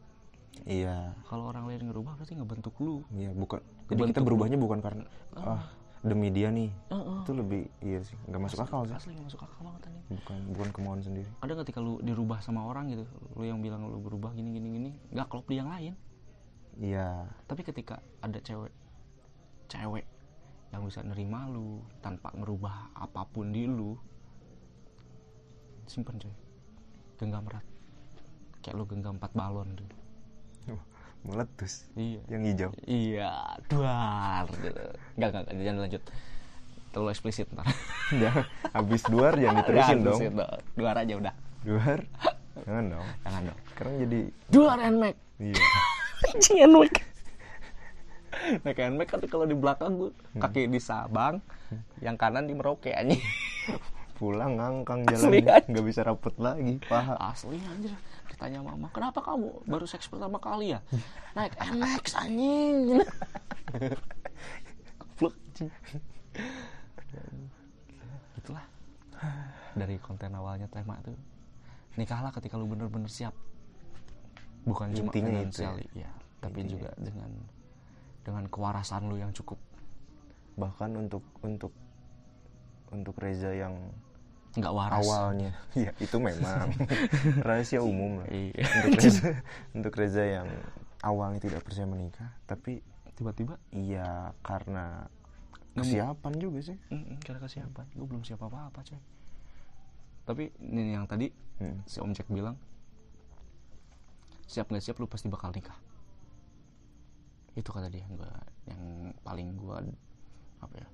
Iya. kalau orang lain ngerubah berarti ngebentuk lu Iya, bukan. Jadi kita berubahnya bukan karena ah demi dia nih. Heeh. Itu lebih iya sih, nggak masuk akal sih. asli nggak masuk akal banget anjing Bukan bukan kemauan sendiri. ada ketika lu dirubah sama orang gitu lu yang bilang lu berubah gini gini gini nggak klop di yang lain Iya. tapi ketika ada cewek cewek yang bisa nerima lu tanpa ngerubah apa pun di lu simpen coy genggam erat kayak lu genggam empat balon tuh meletus. iya. Yang hijau. iya duar gitu. Nggak nggak nggak, jangan lanjut. Terlalu eksplisit ntar. Ya habis duar jangan diterusin dong. Duar. Aja udah. Duar? Jangan dong. Jangan dong. Sekarang jadi Duar NMAX iya. Anjing NMAX Naik NMAX kan kalau di belakang gue Kaki di Sabang Yang kanan di Merauke anjing. Pulang ngangkang jalan nggak bisa rapet lagi paha. Asli anjir Ditanya mama Kenapa kamu baru seks pertama kali ya? Naik NMAX anjing. Anjing Itulah. Dari konten awalnya tema tuh. Nikahlah ketika lu bener-bener siap. Bukan cuma Intinya itu ya. finansial ya, Tapi Intinya juga dengan Dengan kewarasan lu yang cukup. Bahkan untuk untuk untuk Reza yang nggak waras. Awalnya. Ya itu memang. Rahasia umum lah. Iya. untuk Reza untuk Reza yang awalnya tidak percaya menikah tapi Tiba-tiba? Iya karena kesiapan juga sih. Mm-mm, karena kesiapan. Gue belum siap apa-apa coy. Tapi ini yang tadi Hmm. si Om Jack bilang siap nggak siap lu pasti bakal nikah. Itu kata dia yang gua yang paling gua apa ya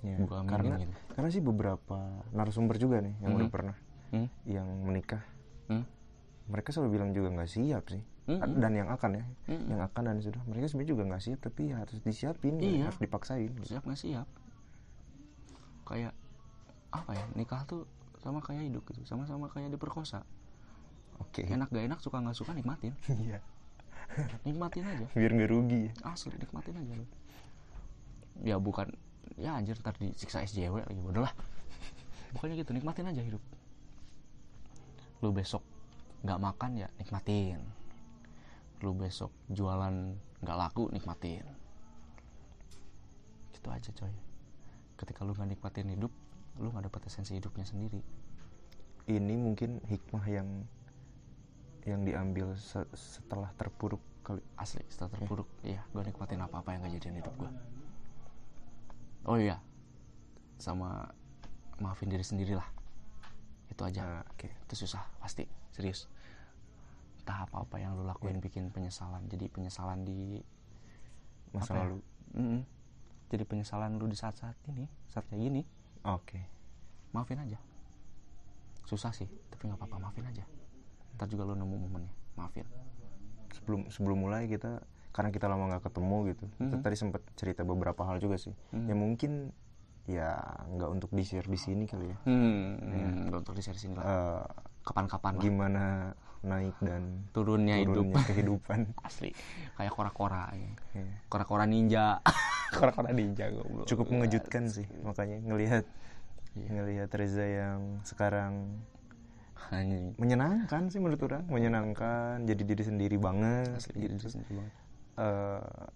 Ya, Gua aminin karena gitu. karena sih beberapa narasumber juga nih yang udah Mhm. pernah hmm? yang menikah Hmm? mereka selalu bilang juga nggak siap sih Mhm. dan yang akan ya Mhm. yang akan dan sudah mereka sebenarnya juga nggak siap tapi ya harus disiapin Iya. harus dipaksain gitu. siap nggak siap kayak apa ya nikah tuh sama kayak hidup gitu sama-sama kayak diperkosa oke enak gak enak suka nggak suka nikmatin iya nikmatin aja biar nggak rugi ya. asli nikmatin aja ya bukan ya anjir ntar disiksa SJW lagi bodoh lah. Pokoknya gitu nikmatin aja hidup. Lu besok nggak makan ya nikmatin. Lu besok jualan nggak laku nikmatin. Gitu aja coy. Ketika lu nggak nikmatin hidup lu nggak dapet esensi hidupnya sendiri. Ini mungkin hikmah yang yang diambil se- setelah terpuruk kali asli setelah terpuruk. Iya gue nikmatin apa apa yang gak jadian hidup gue oh iya. Sama maafin diri sendiri lah itu aja. Nah, oke. Itu susah pasti. Serius. Entah apa apa yang lu lakuin bikin penyesalan. Jadi penyesalan di masa ya? lalu. Mm-mm. jadi penyesalan lu di saat-saat ini saat kayak gini. Oke. Maafin aja. Susah sih tapi nggak apa-apa. Maafin aja. Ntar juga lu nemu momennya. Maafin. Sebelum sebelum mulai kita karena kita lama nggak ketemu gitu. Kita Mhm. tadi sempat cerita beberapa hal juga sih. Mhm. yang mungkin ya nggak untuk di share di sini kali ya. Hmm, nggak untuk di share sini lah. Eh, kapan-kapan lah. gimana naik dan turunnya hidup. turunnya kehidupan. Asli. Kayak kora-kora ya. Iya. kora-kora ninja. Kora-kora ninja goblok. Cukup mengejutkan sih makanya ngelihat Iya. ngelihat Reza yang sekarang menyenangkan sih menurut orang. Menyenangkan jadi diri sendiri banget asli jadi gitu. diri sendiri banget Eh,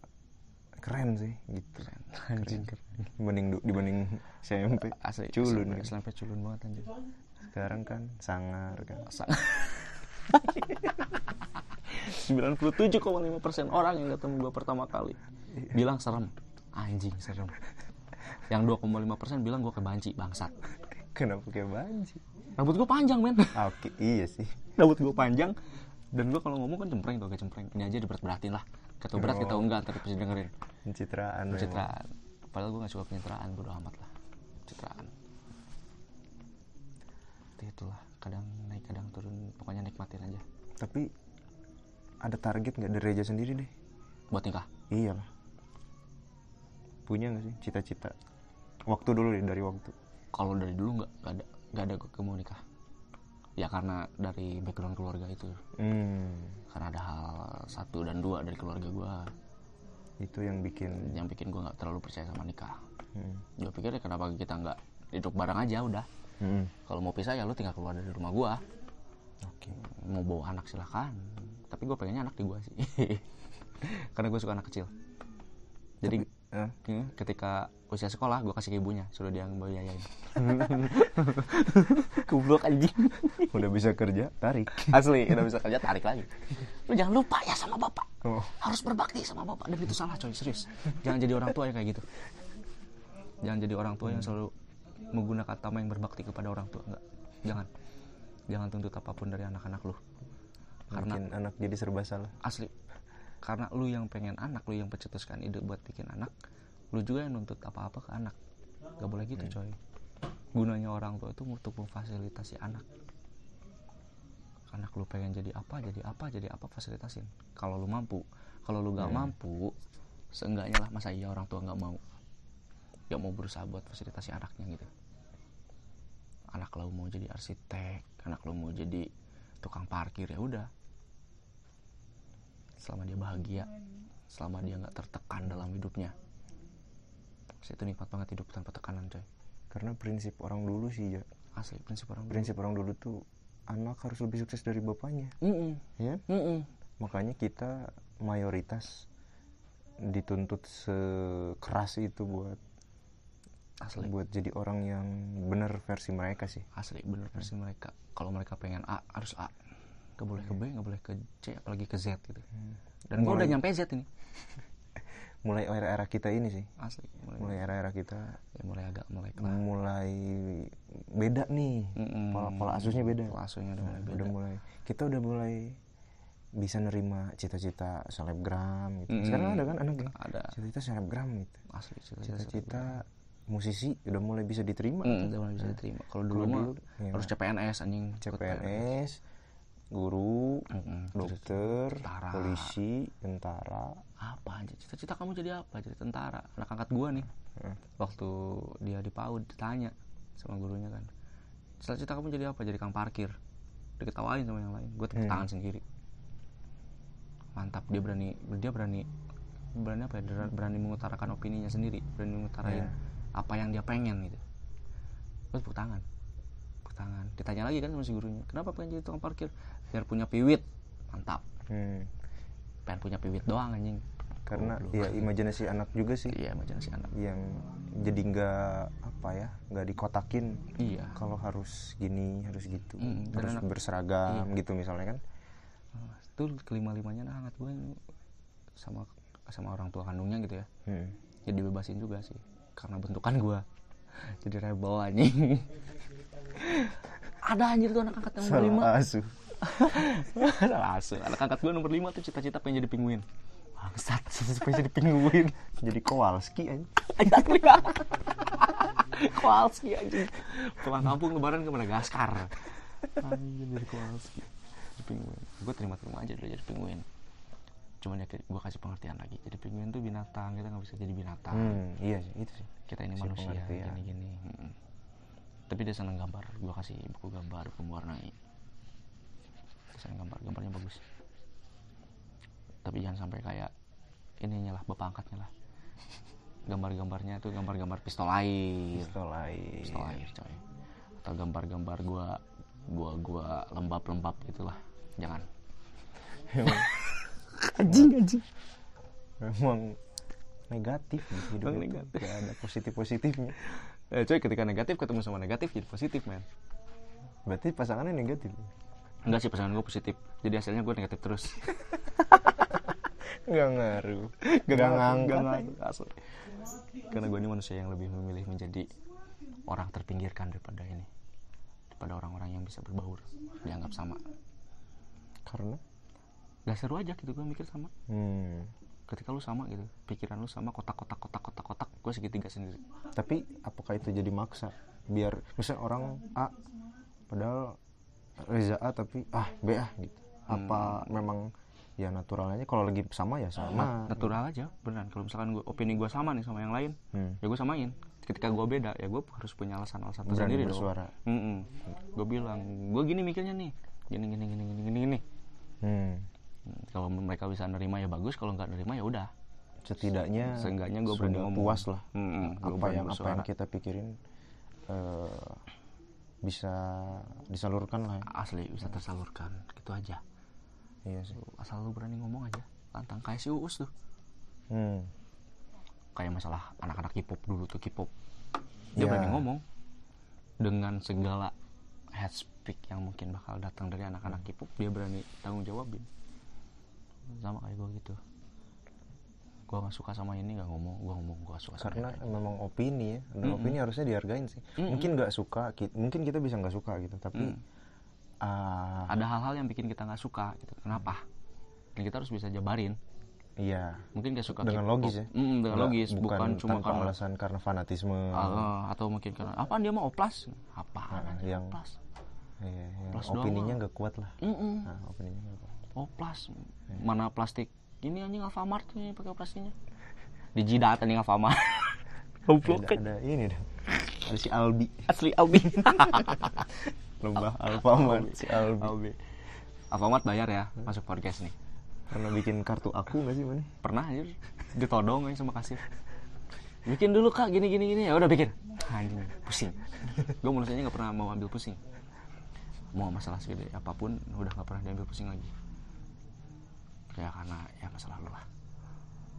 keren sih gitu. Anjing keren. Dibanding du- dibanding SMP asli culun SMP, gitu. SMP culun banget anjing. Sekarang kan sangar kan. Sang- 97,5% orang yang ketemu gue pertama kali. Bilang serem. Anjing serem. Yang 2,5% bilang gue kebanci bangsat. Kenapa kayak banci? Rambut gue panjang men. Oke iya sih. Rambut gue panjang. Dan gue kalau ngomong kan cempreng tuh kayak cempreng. Ini aja diberat-beratin lah kata berat kita enggak ntar pasti dengerin pencitraan memang. pencitraan padahal gue gak suka pencitraan bodo amat lah. Pencitraan. Itu itulah kadang naik kadang turun. Pokoknya nikmatin aja. Tapi ada target nggak? Dari Reja sendiri deh. Buat nikah? Iyalah punya nggak sih cita-cita? Waktu dulu deh dari waktu. Kalau dari dulu nggak nggak ada nggak ada gue mau nikah ya karena dari background keluarga itu. Hmm, karena ada hal satu dan dua dari keluarga gue itu yang bikin yang bikin gue nggak terlalu percaya sama nikah. Hmm, gue pikir ya kenapa kita nggak hidup bareng aja udah? Hmm, kalau mau pisah ya lu tinggal keluar dari rumah gue oke. Mau bawa anak silahkan tapi gue pengennya anak di gue sih. Karena gue suka anak kecil. Jadi Eh, hmm, ketika usia sekolah gue kasih ke ibunya suruh dia yang biayain goblok anjing. Udah bisa kerja tarik. Asli udah bisa kerja tarik lagi. Lu jangan lupa ya sama bapak. Oh, harus berbakti sama bapak. Dan itu salah coy serius. Jangan jadi orang tua yang kayak gitu. Jangan jadi orang tua yang selalu menggunakan tama yang berbakti kepada orang tua. Enggak jangan. Jangan tuntut apa pun dari anak-anak lu. Karena bikin anak jadi serba salah. Asli. Karena lu yang pengen anak lu yang pencetuskan ide buat bikin anak lu juga yang nuntut apa-apa ke anak. Nggak boleh gitu coy. Gunanya orang tua itu untuk memfasilitasi anak. Anak lu pengen jadi apa jadi apa jadi apa fasilitasin. Kalau lu mampu. Kalau lu nggak mampu seenggaknya lah masa iya orang tua nggak mau. Nggak mau berusaha buat fasilitasi anaknya gitu. Anak lu mau jadi arsitek anak lu mau jadi tukang parkir ya udah. Selama dia bahagia selama dia nggak tertekan dalam hidupnya Saya itu nikmat banget hidup tanpa tekanan coy. Karena prinsip orang dulu sih ya asli prinsip orang prinsip orang dulu tuh anak harus lebih sukses dari bapaknya. Mm-mm. ya? Mm-mm. makanya kita mayoritas dituntut sekeras itu buat asli. buat jadi orang yang benar versi mereka sih. Asli bener versi mereka. Kalau mereka pengen A harus A. Nggak boleh ke B nggak boleh ke C apalagi ke Z gitu. Dan gua Mulai- udah nyampe Z ini mulai era-era kita ini sih. Asli mulai era-era. kita. Ya mulai agak mulai kelar mulai beda nih. Mm-mm. pola, pola asusnya beda. Pola asuhnya udah mulai Nah, beda. udah mulai. Kita udah mulai bisa nerima cita-cita selebgram gitu. Mm-mm. sekarang ada kan anaknya ada. Cita-cita selebgram gitu. Asli cita-cita musisi udah mulai bisa diterima Mm, udah mulai bisa diterima. Kalau dulu Kalau mah dulu, iya. harus CPNS anjing. CPNS guru Mm-mm. dokter Tentara. polisi tentara apa anjir cita-cita kamu jadi apa? Jadi tentara. Anak angkat gua nih. Hmm. waktu dia di PAUD ditanya sama gurunya kan cita-cita kamu jadi apa? Jadi kang parkir. Diketawain sama yang lain. Gue tepuk Hmm. tangan sendiri. Mantap. Dia berani dia berani berani apa ya? Ber- berani mengutarakan opininya sendiri. Berani mengutarain Ya. apa yang dia pengen gitu. Gue tepuk tangan. Tepuk tangan. Ditanya lagi kan sama si gurunya kenapa pengen jadi tukang parkir? Biar punya piwit. Mantap. Hmm. pengen punya piwit doang anjing karena Goblok. ya imajinasi anak juga sih. Iya imajinasi anak. Yang jadi nggak apa ya nggak dikotakin iya. kalau harus gini harus gitu. Mm, harus anak- berseragam gitu misalnya kan. Itu kelima limanya nah hangat gue sama sama orang tua kandungnya gitu ya. Hmm. jadi bebasin juga sih karena bentukan gue jadi rebel anjing. Ada anjir tuh anak angkat yang nomor lima. asuh. Salah asuh. Anak angkat gue nomor lima tuh cita-cita pengen jadi penguin bangsat pengen jadi penguin. Jadi Kowalski aja Kowalski anjing. Pulang kampung lebaran ke Madagaskar. Anjing jadi Kowalski. Jadi penguin. Gue terima-terima aja dulu jadi penguin. Cuman ya gue kasih pengertian lagi. Jadi penguin tuh binatang kita nggak bisa jadi binatang. Hmm, iya sih itu sih. Kita ini Kasih manusia pengertian. gini-gini. Mm-mm. tapi dia seneng gambar. Gue kasih buku gambar buku dia seneng gambar gambarnya bagus tapi jangan sampai kayak ininya lah bapak angkatnya lah. Gambar-gambarnya tuh gambar-gambar pistol air. Pistol air. Pistol air coy. Atau gambar-gambar gua gua gua lembab-lembab gitulah jangan. Anjing anjing. Emang negatif di hidup itu. negatif. Gak ada positif positifnya eh coy ketika negatif ketemu sama negatif jadi positif men. Berarti pasangannya negatif enggak sih pasangan gue positif. Jadi hasilnya gue negatif terus. Nggak ngaruh. Ngaruh, asli. karena gue ini manusia yang lebih memilih menjadi orang terpinggirkan daripada ini. Daripada orang-orang yang bisa berbaur dianggap sama. Karena? Gak seru aja gitu gue mikir sama. Hmm. ketika lu sama gitu pikiran lu sama kotak-kotak kotak-kotak kotak gue segitiga sendiri. Tapi apakah itu jadi maksa? Biar misalnya orang A padahal Reza A tapi ah B ah gitu. Apa memang ya natural aja? Kalau lagi sama ya sama. Natural aja beneran. Kalau misalkan gue opini gue sama nih sama yang lain Hmm. ya gue samain. Ketika gue beda ya gue harus punya alasan-alasan tersendiri bersuara. dong gue bilang gue gini mikirnya nih. Gini gini gini gini gini gini. Hmm. Hmm, kalau mereka bisa nerima ya bagus kalau nggak nerima ya udah. Setidaknya Seenggaknya gua berani ngomong. puas lah. Mm-mm, gua apa yang apa yang bersuara. kita pikirin eh, bisa disalurkan lah ya. asli bisa tersalurkan gitu aja. Iya sih. Asal lu berani ngomong aja tantang kayak si uus tuh. Hmm. kayak masalah anak-anak K-pop dulu tuh K-pop. Dia Ya. berani ngomong dengan segala head speak yang mungkin bakal datang dari anak-anak K-pop dia berani tanggung jawabin. Sama kayak gue gitu gue nggak suka sama ini nggak ngomong gue ngomong gue suka sama karena ini. memang opini ya dan Mm-mm. opini harusnya dihargain sih. Mm-mm. mungkin nggak suka ki- mungkin kita bisa nggak suka gitu tapi Mm. ah, ada hal-hal yang bikin kita nggak suka gitu. Kenapa? Dan kita harus bisa jabarin. Iya. Mungkin kayak suka Dengan logis ya? Mm, dengan Nggak- logis bukan, cuma tanpa karena alasan karena fanatisme. Ah, atau mungkin karena apa dia mau oplas? Apa Ah, yang oplas. Iya, yang Plus opininya nggak kuat lah. Mm-mm. nah, opininya nggak kuat. Oplas mana plastik ini anjing Alfamart nih pakai plastiknya di jidat anjing Alfamart. Goblok. Ada, ada ini deh. Ada si Albi. Asli Albi. Lomba Alfamart. Si Albi. Albi. Alfamart bayar ya masuk podcast nih. Pernah bikin kartu aku nggak sih mana pernah aja ditodong aja sama kasir. Bikin dulu kak. Gini gini gini. Ya udah bikin. Anjing pusing. Gue manusianya nggak pernah mau ambil pusing. Mau masalah segede apa pun udah nggak pernah diambil pusing lagi ya karena ya masalah lu lah.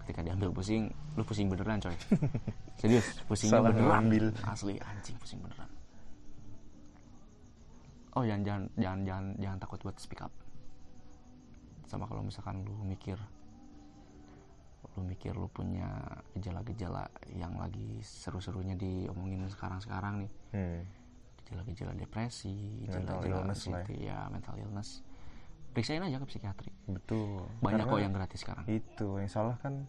Ketika diambil pusing lu pusing beneran coy. Serius pusingnya Salah beneran. ngambil. asli anjing pusing beneran. Oh jangan jangan jangan jangan jangan takut buat speak up. Sama kalau misalkan lu mikir lu mikir lu punya gejala-gejala yang lagi seru-serunya diomongin sekarang-sekarang nih. Hmm. gejala-gejala depresi Mental gejala-gejala illness lah anxiety, ya mental illness periksain aja ke psikiatri. Betul. Banyak Karena kok yang gratis sekarang. Itu yang salah kan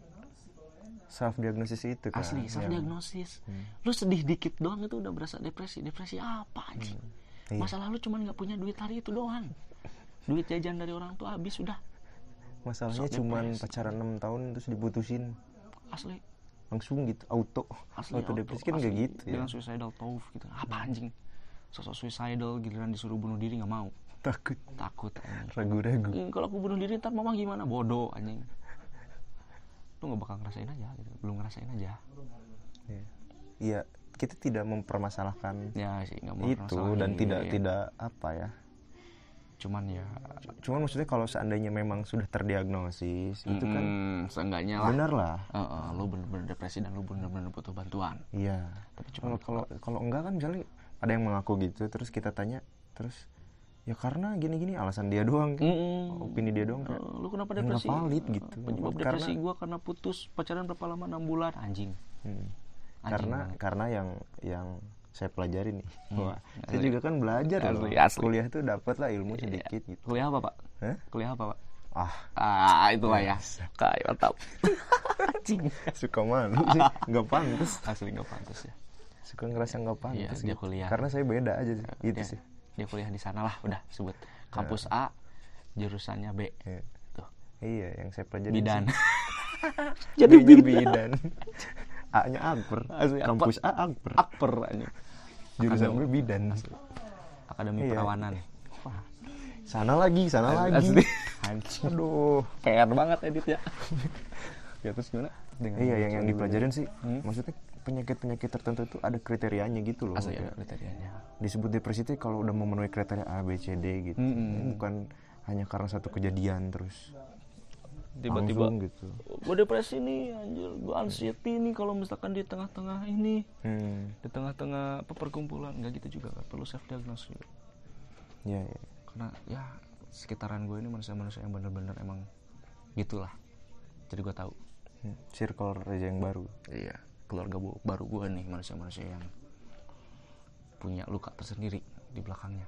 self diagnosis itu kan. Asli self yang- diagnosis lu sedih dikit doang itu udah berasa depresi. Depresi apa anjing? Iya. masa lalu cuman nggak punya duit hari itu doang. Duit jajan dari orang tua habis sudah masalahnya Sok cuman depresi. pacaran 6 tahun terus diputusin asli. Langsung gitu auto. Asli auto auto, depresi kan nggak gitu ya. Dengan suicidal thought gitu. Apa anjing? Sosok suicidal giliran disuruh bunuh diri nggak mau takut. Takut anjing. Ragu-ragu. "Eh, kalau aku bunuh diri ntar mama gimana? Bodoh anjing. Lu nggak bakal ngerasain aja gitu. Belum ngerasain aja. Iya. iya kita tidak mempermasalahkan ya sih mau itu dan tidak iya. tidak apa ya. Cuman ya cuman maksudnya kalau seandainya memang sudah terdiagnosis itu kan mm, seenggaknya lah. benar lah. Eh, eh, lu bener-bener depresi dan lu bener-bener butuh bantuan. Iya. Tapi cuma kalau kalau kalau enggak kan misalnya ada yang mengaku gitu terus kita tanya terus ya karena gini-gini alasan dia doang kan Mm-mm. opini dia doang Eh, kan lu kenapa Ya, nggak depresi valid gitu. penyebab Karena- depresi gua karena putus pacaran berapa lama enam bulan anjing Hmm. Anjing karena banget. karena yang yang saya pelajari nih Hmm. wah saya Asli. juga kan belajar loh Asli, asli. kuliah tuh dapat lah ilmu Iya. sedikit gitu kuliah apa pak Hah? kuliah apa pak ah ah itulah ya kayak mantap anjing suka malu sih nggak pantas asli nggak pantas ya suka ngerasa nggak Iya, pantas dia gitu. kuliah. karena saya beda aja sih gitu dia, sih dia kuliah di sana lah udah sebut kampus A jurusannya B. Iya. tuh. Iya yang saya pelajari bidan. jadi bidan. Bidan. A nya Akper kampus A Akper akper jurusan B bidan. Akademi Iya. perawanan Wah, sana lagi sana lagi. Asli. Anjing. Aduh PR banget edit ya ya terus gimana? Dengan iya yang yang dipelajarin sih. Hmm? maksudnya penyakit-penyakit tertentu itu ada kriterianya gitu loh asli Kayak ada kriterianya. disebut depresi itu kalau udah memenuhi kriteria A B C D gitu. Mm-mm. bukan hanya karena satu kejadian terus tiba-tiba gitu. Gue depresi nih anjir. Gue anxiety nih kalau misalkan di tengah-tengah ini. Hmm. di tengah-tengah apa, perkumpulan. Nggak gitu juga kan perlu self diagnosis juga. Ya, ya. karena ya sekitaran gue ini manusia-manusia yang bener-bener emang gitulah. Jadi gue tahu. Hmm. circle Reza yang baru. Iya keluarga bu- baru gue nih manusia-manusia yang punya luka tersendiri di belakangnya.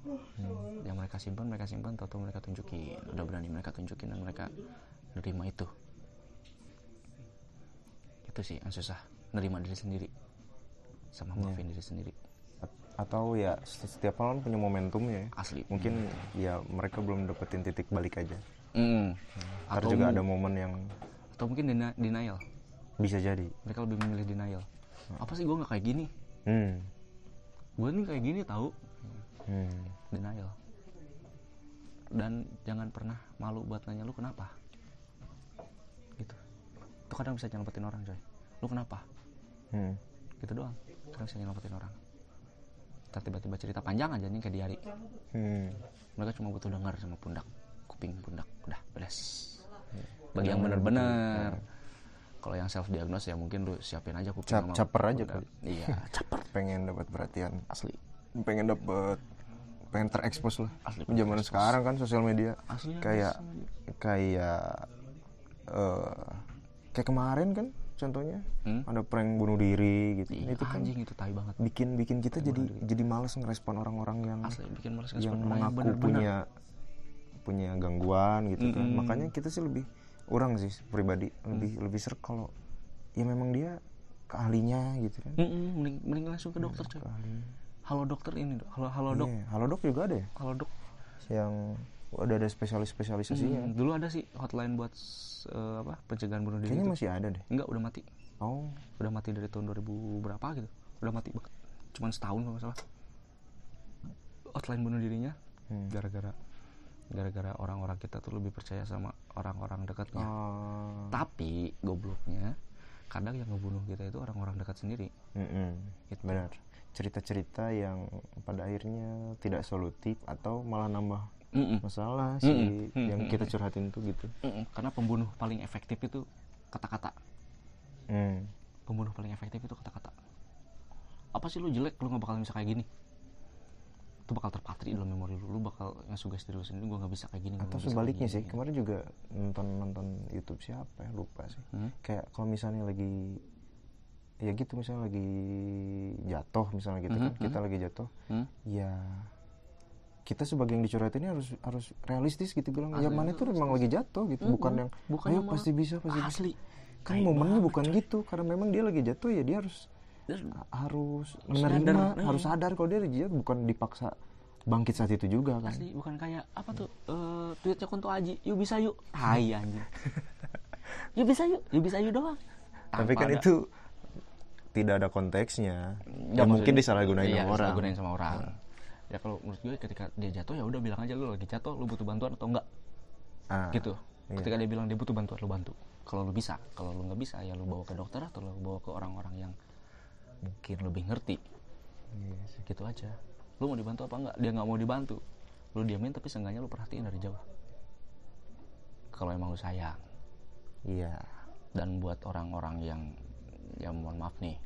Hmm, yang mereka simpan mereka simpan tahu mereka tunjukin. Udah berani mereka tunjukin dan mereka nerima itu. Itu sih yang susah nerima diri sendiri. Sama maafin diri sendiri. Atau ya setiap kan punya momentumnya ya. asli. Mungkin ya mereka belum dapetin titik balik aja. Mm. Atau, juga ada momen yang atau mungkin denial bisa jadi. Mereka lebih memilih denial. Apa sih gue nggak kayak gini? Hmm. gue nih kayak gini tahu. Hmm. denial. Dan jangan pernah malu buat nanya lu kenapa? Gitu. Itu kadang bisa nyelamatin orang coy. Lu kenapa? Hmm. gitu doang. Kadang bisa nyelamatin orang. Ntar tiba-tiba cerita panjang aja nih kayak di hari Hmm. mereka cuma butuh dengar sama pundak kuping pundak. Udah beres. Bagi yang bener-bener kalau yang self diagnose ya mungkin lu siapin aja kuping Cap- caper aja kali. iya. Caper. Pengen dapat perhatian asli. Pengen dapat pengen terekspos lah. Asli, zaman sekarang kan sosial media. Asli, kayak kayak eh kayak kemarin kan contohnya. Hmm? ada prank bunuh diri gitu. Iya, itu kan anjing itu tai banget. bikin bikin kita jadi jadi males ngerespon orang-orang yang asli bikin males yang ngerespon orang mengaku bener-bener. punya punya gangguan gitu kan. Mm-mm. makanya kita sih lebih orang sih pribadi lebih lebih ser kalau ya memang dia ke ahlinya gitu kan. Mm-mm, mending, mending langsung ke dokter coy. halo dokter ini dok halo halo dok. Iya, halo dok juga ada ya? Halo dok. Yang ada ada spesialis spesialisasinya. Hmm, dulu ada sih hotline buat eh, apa pencegahan bunuh diri kayaknya itu. masih ada deh. Enggak udah mati. Oh. Udah mati dari tahun 2000 berapa gitu. Udah mati banget. Cuman setahun kalau nggak salah. Hotline bunuh dirinya Hmm. Gara-gara orang-orang kita tuh lebih percaya sama orang-orang dekatnya Ah. tapi gobloknya kadang yang ngebunuh kita itu orang-orang dekat sendiri Mm-mm. benar cerita-cerita yang pada akhirnya tidak solutif atau malah nambah Mm-mm. masalah si Mm-mm. yang Mm-mm. kita curhatin tuh gitu Mm-mm. karena pembunuh paling efektif itu kata-kata Hmm. pembunuh paling efektif itu kata-kata apa sih lu jelek lu nggak bakal bisa kayak gini itu bakal terpatri dalam memori lu lu bakal ngesugesti diri lu sendiri gua nggak bisa kayak gini atau sebaliknya sih gini. kemarin juga nonton nonton YouTube siapa ya lupa sih Hmm? kayak kalau misalnya lagi ya gitu misalnya lagi jatuh misalnya gitu Mhm, kan kita lagi jatuh Hmm? ya kita sebagai yang dicurhatin ini harus harus realistis gitu bilang ya Asli, mana itu memang lagi jatuh gitu Mm-mm. bukan yang Bukan ayo yang pasti bisa pasti bisa asli kan momennya bukan gitu karena memang dia lagi jatuh ya dia harus harus Sadar, menerima iya. harus sadar kalau dia dia bukan dipaksa bangkit saat itu juga kan. Asli bukan kayak apa tuh eh tweetnya Kunto Aji yuk bisa yuk. Hai anjing. Yuk bisa yuk yuk bisa yuk doang. Tapi Tanpa kan ada- itu tidak ada konteksnya. Ya, ya, mungkin disalahgunain iya, sama orang. disalahgunain sama orang. Ya kalau menurut gue ketika dia jatuh ya udah bilang aja lu lagi jatuh lu butuh bantuan atau enggak Ah, gitu. iya. ketika dia bilang dia butuh bantuan lu bantu. Kalau lu bisa kalau lu nggak bisa ya lu bawa ke dokter atau lu bawa ke orang-orang yang mungkin lebih ngerti. Iya sih. gitu aja. Lu mau dibantu apa enggak? Dia nggak mau dibantu. Lu diamin tapi seenggaknya lu perhatiin dari jauh. Kalau emang lu sayang. Iya. Dan buat orang-orang yang ya mohon maaf nih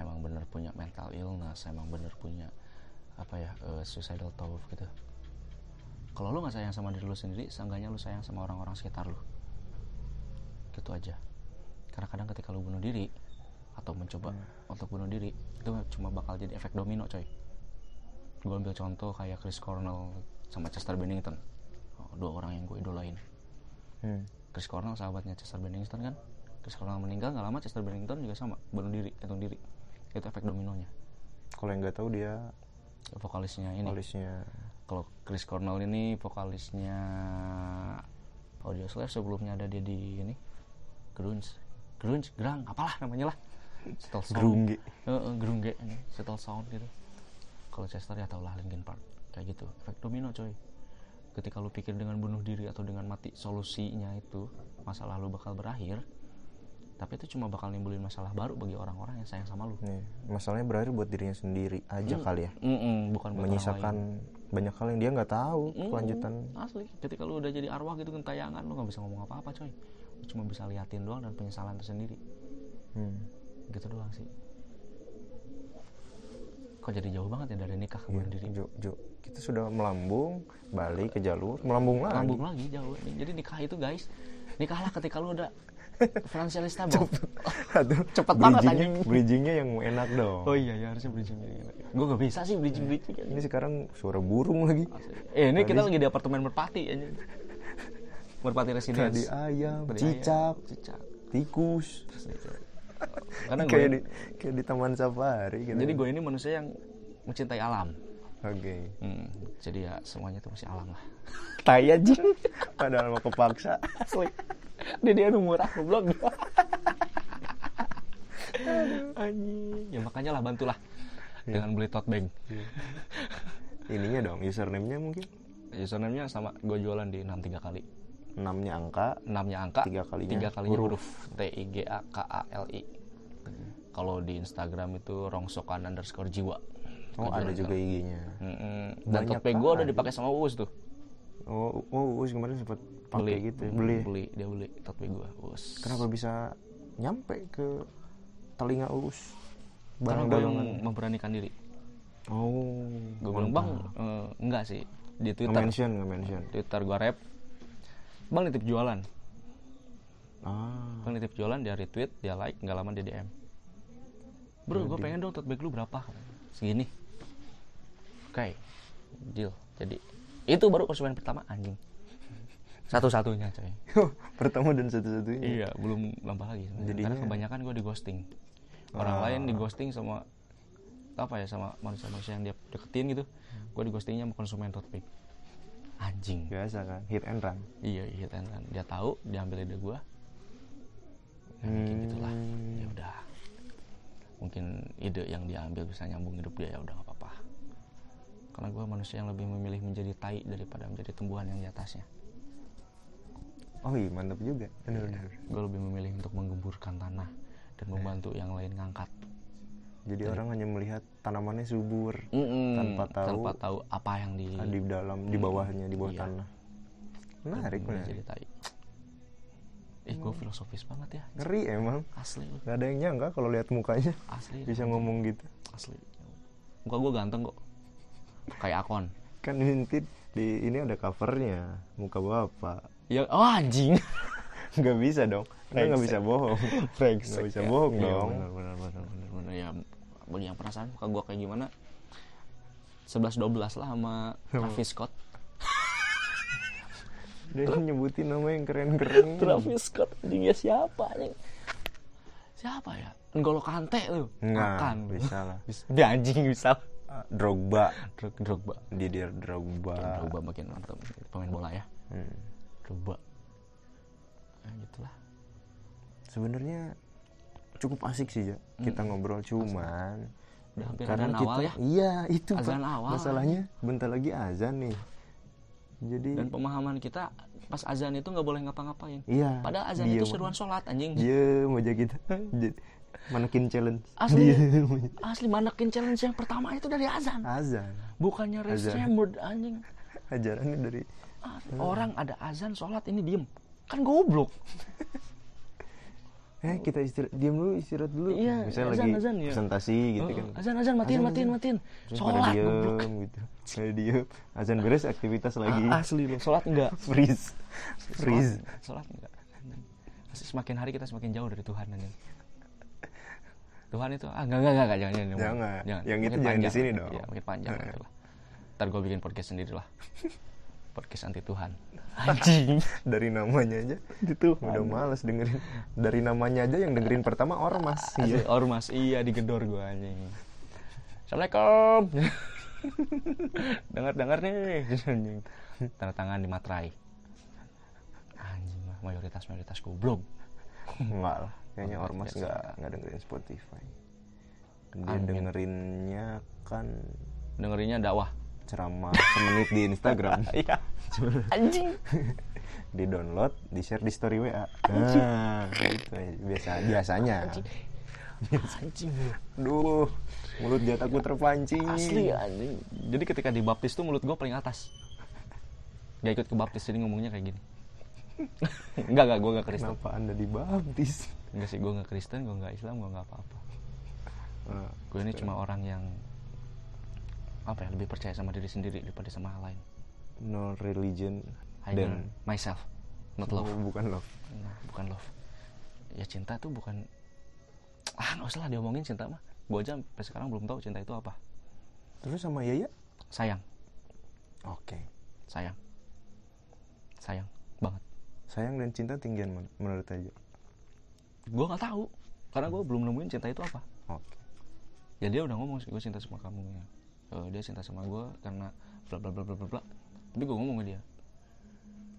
emang bener punya mental illness emang bener punya apa ya eh, suicidal thought gitu. Kalau lu nggak sayang sama diri lu sendiri seenggaknya lu sayang sama orang-orang sekitar lu. Gitu aja. Karena kadang ketika lu bunuh diri atau mencoba untuk bunuh diri itu cuma bakal jadi efek domino coy. Gue ambil contoh kayak Chris Cornell sama Chester Bennington. Oh, dua orang yang gue idolain. Hmm. Chris Cornell sahabatnya Chester Bennington kan? Chris Cornell meninggal nggak lama Chester Bennington juga sama bunuh diri gantung diri. Itu efek dominonya. Kalau yang nggak tahu dia vokalisnya ini. polisnya kalau Chris Cornell ini vokalisnya Audio Slave sebelumnya ada dia di ini grunge. Grunge gerang apalah namanya lah Settle Sound. Grunge. Heeh, grunge ini Settle Sound gitu. Kalau Chester ya tau lah Linkin Park. Kayak gitu. Efek domino coy. Ketika lu pikir dengan bunuh diri atau dengan mati solusinya itu masalah lu bakal berakhir tapi itu cuma bakal nimbulin masalah baru bagi orang-orang yang sayang sama lu. Nih, masalahnya berakhir buat dirinya sendiri aja kali ya. Mm-mm, bukan buat menyisakan banyak hal yang dia nggak tahu Mm, kelanjutan. asli. Ketika lu udah jadi arwah gitu gentayangan lu nggak bisa ngomong apa-apa coy. Lu cuma bisa liatin doang dan penyesalan tersendiri. Hmm. Gitu doang sih. Kok jadi jauh banget ya dari nikah ke Iya, bunuh diri Jo, Jo. kita sudah melambung balik ke jalur melambung lagi. Lambung lagi jauh. Jadi nikah itu guys nikahlah ketika lu udah financially stable. Aduh, Cepet banget, bridgingnya, anjing. bridgingnya yang enak dong. Oh iya ya harusnya bridging gue gak bisa sih bridging bridging ini sekarang suara burung lagi. Eh ini kita lagi di apartemen merpati aja merpati tadi residence. ayam Tadi cicak ayam, cicak. tikus karena gue kayak di kayak di taman safari gitu. Jadi gue ini manusia yang mencintai alam. Oke. Hmm, jadi ya semuanya itu masih alam lah. Tai anjing padahal mau kepaksa. Asli. Dia dia aku belum anjing. Ya makanya lah bantulah. Dengan beli tote bag. Ininya dong username-nya mungkin. Username-nya sama gue jualan di 63 kali 6 nya angka 6 nya angka Tiga kalinya tiga kalinya huruf. huruf. T I G A K A L I. Kalau di Instagram itu rongsokan underscore jiwa. Oh ada juga IG-nya dan tote bag gue udah dipakai sama Uus tuh. Oh oh Uus kemarin sempat pakai gitu ya. beli beli. Dia beli tote bag gue Uus. Kenapa bisa nyampe ke telinga Uus? Karena barang gue yang dagangan memberanikan diri. Oh gue bilang bang eh, enggak sih di Twitter. Mention nggak mention Twitter gue rap bang nitip jualan. Ah. Bang nitip jualan dia retweet dia like nggak lama dia DM bro gue pengen dong tote bag lu berapa? Segini. Oke. Deal. Jadi itu baru konsumen pertama anjing. Satu-satunya coy. Pertama dan satu-satunya. Iya belum nambah lagi. Jadinya- karena kebanyakan gue di ghosting. Orang Ah. lain di ghosting sama apa ya sama manusia-manusia yang dia deketin gitu gue di ghostingnya sama konsumen topik anjing. Biasa kan hit and run. Iya iya kan dia tahu diambil ide gue ya, mungkin gitulah. Hmm. ya udah. Mungkin ide yang diambil bisa nyambung hidup dia ya udah nggak apa-apa. Karena gue manusia yang lebih memilih menjadi tai daripada menjadi tumbuhan yang di atasnya. Oh iya mantap juga. Benar-benar gue lebih memilih untuk menggemburkan tanah dan membantu yang lain ngangkat jadi orang hanya melihat tanamannya subur Mm-mm, Tanpa tahu- tanpa tahu apa yang di di dalam di bawahnya di bawah Iya. tanah. Menarik menarik. jadi tai. Eh gue filosofis banget ya. Ngeri emang. Asli nggak ada yang nyangka kalau lihat mukanya. Asli bisa ngomong gitu. Asli. Muka gue ganteng kok. Kayak akon. Kan ini di ini ada covernya. Muka bapak. Ya oh anjing. Nggak bisa dong. Nggak Brengsek. bisa bohong. Nggak bisa bohong Iya, dong. bener bener bener bener bener ya bagi yang penasaran muka gue kayak gimana? 11 12 lah sama Travis Scott. Dia nyebutin nama yang keren-keren. Travis Scott anjing ya siapa anjing? Siapa ya? N'Golo Kante lu nggak makan. bisa lah. Dia anjing bisa. Ah, Drogba. Drog Drogba. Dia dia Drogba. Drogba makin mantap pemain bola ya. Hmm. Drogba. Ya gitulah. Sebenarnya cukup asik sih ya kita ngobrol cuman udah hampir karena kita awal ya? iya itu Pak. Azan awal. masalahnya bentar lagi azan nih. Jadi dan pemahaman kita pas azan itu nggak boleh ngapa-ngapain. Iya padahal azan diem itu seruan sholat anjing. Diem aja kita manekin challenge. Asli. Asli manakin challenge yang pertama itu dari azan. Azan. Bukannya restremerd anjing. Ajarannya dari Asli. orang ada azan sholat ini diem. Kan goblok eh kita istirahat diam dulu istirahat dulu. Iya, misalnya azan, lagi azan, ya. presentasi gitu kan. azan azan matiin Azan, matiin matiin. Sholat diem gitu pada diem. Azan beres aktivitas lagi. asli lu sholat enggak? Freeze. Freeze. sholat, sholat enggak semakin hari kita semakin jauh dari Tuhan anjing. Tuhan itu ah enggak enggak enggak, enggak jangan jangan Jangan. Yang itu jangan di sini dong. Iya, makin panjang Nah. lah. Ntar gue bikin podcast sendiri lah. podcast anti Tuhan. Anjing. dari namanya aja Itu udah males dengerin dari namanya aja yang dengerin pertama ormas iya ormas iya digedor gue anjing. Assalamualaikum. dengar dengar nih anjing. Tanda tangan di materai. Anjing mah mayoritas mayoritas goblok. enggak lah kayaknya ormas biasa. nggak nggak dengerin Spotify dia Amin. dengerinnya kan Dengerinnya dakwah. Ceramah semenit di Instagram Iya. Anjing. di download di share di story WA nah itu biasa biasanya Anjing. duh mulut jataku terpancing Asli anjing. Jadi ketika dibaptis tuh mulut gue paling atas. Gak ikut ke baptis jadi ngomongnya kayak gini. enggak enggak gue gak Kristen. kenapa anda dibaptis Enggak sih gue gak Kristen, gue gak Islam, gue gak apa-apa. Nah, Gue ini cuma orang yang apa ya lebih percaya sama diri sendiri daripada sama hal lain. no religion I dan myself, not love. Oh, bukan love Nah, bukan love. Ya cinta tuh bukan ah nggak usah lah diomongin cinta mah. Gue aja sampai sekarang belum tahu cinta itu apa. terus sama Yaya Sayang, oke sayang, sayang banget. sayang dan cinta tinggian mana menurut aja gue nggak tahu karena gue belum nemuin cinta itu apa oke ya dia udah ngomong sih gue cinta sama kamu ya Eh, dia cinta sama gue karena bla bla bla bla bla bla. Tapi gue ngomong ke dia.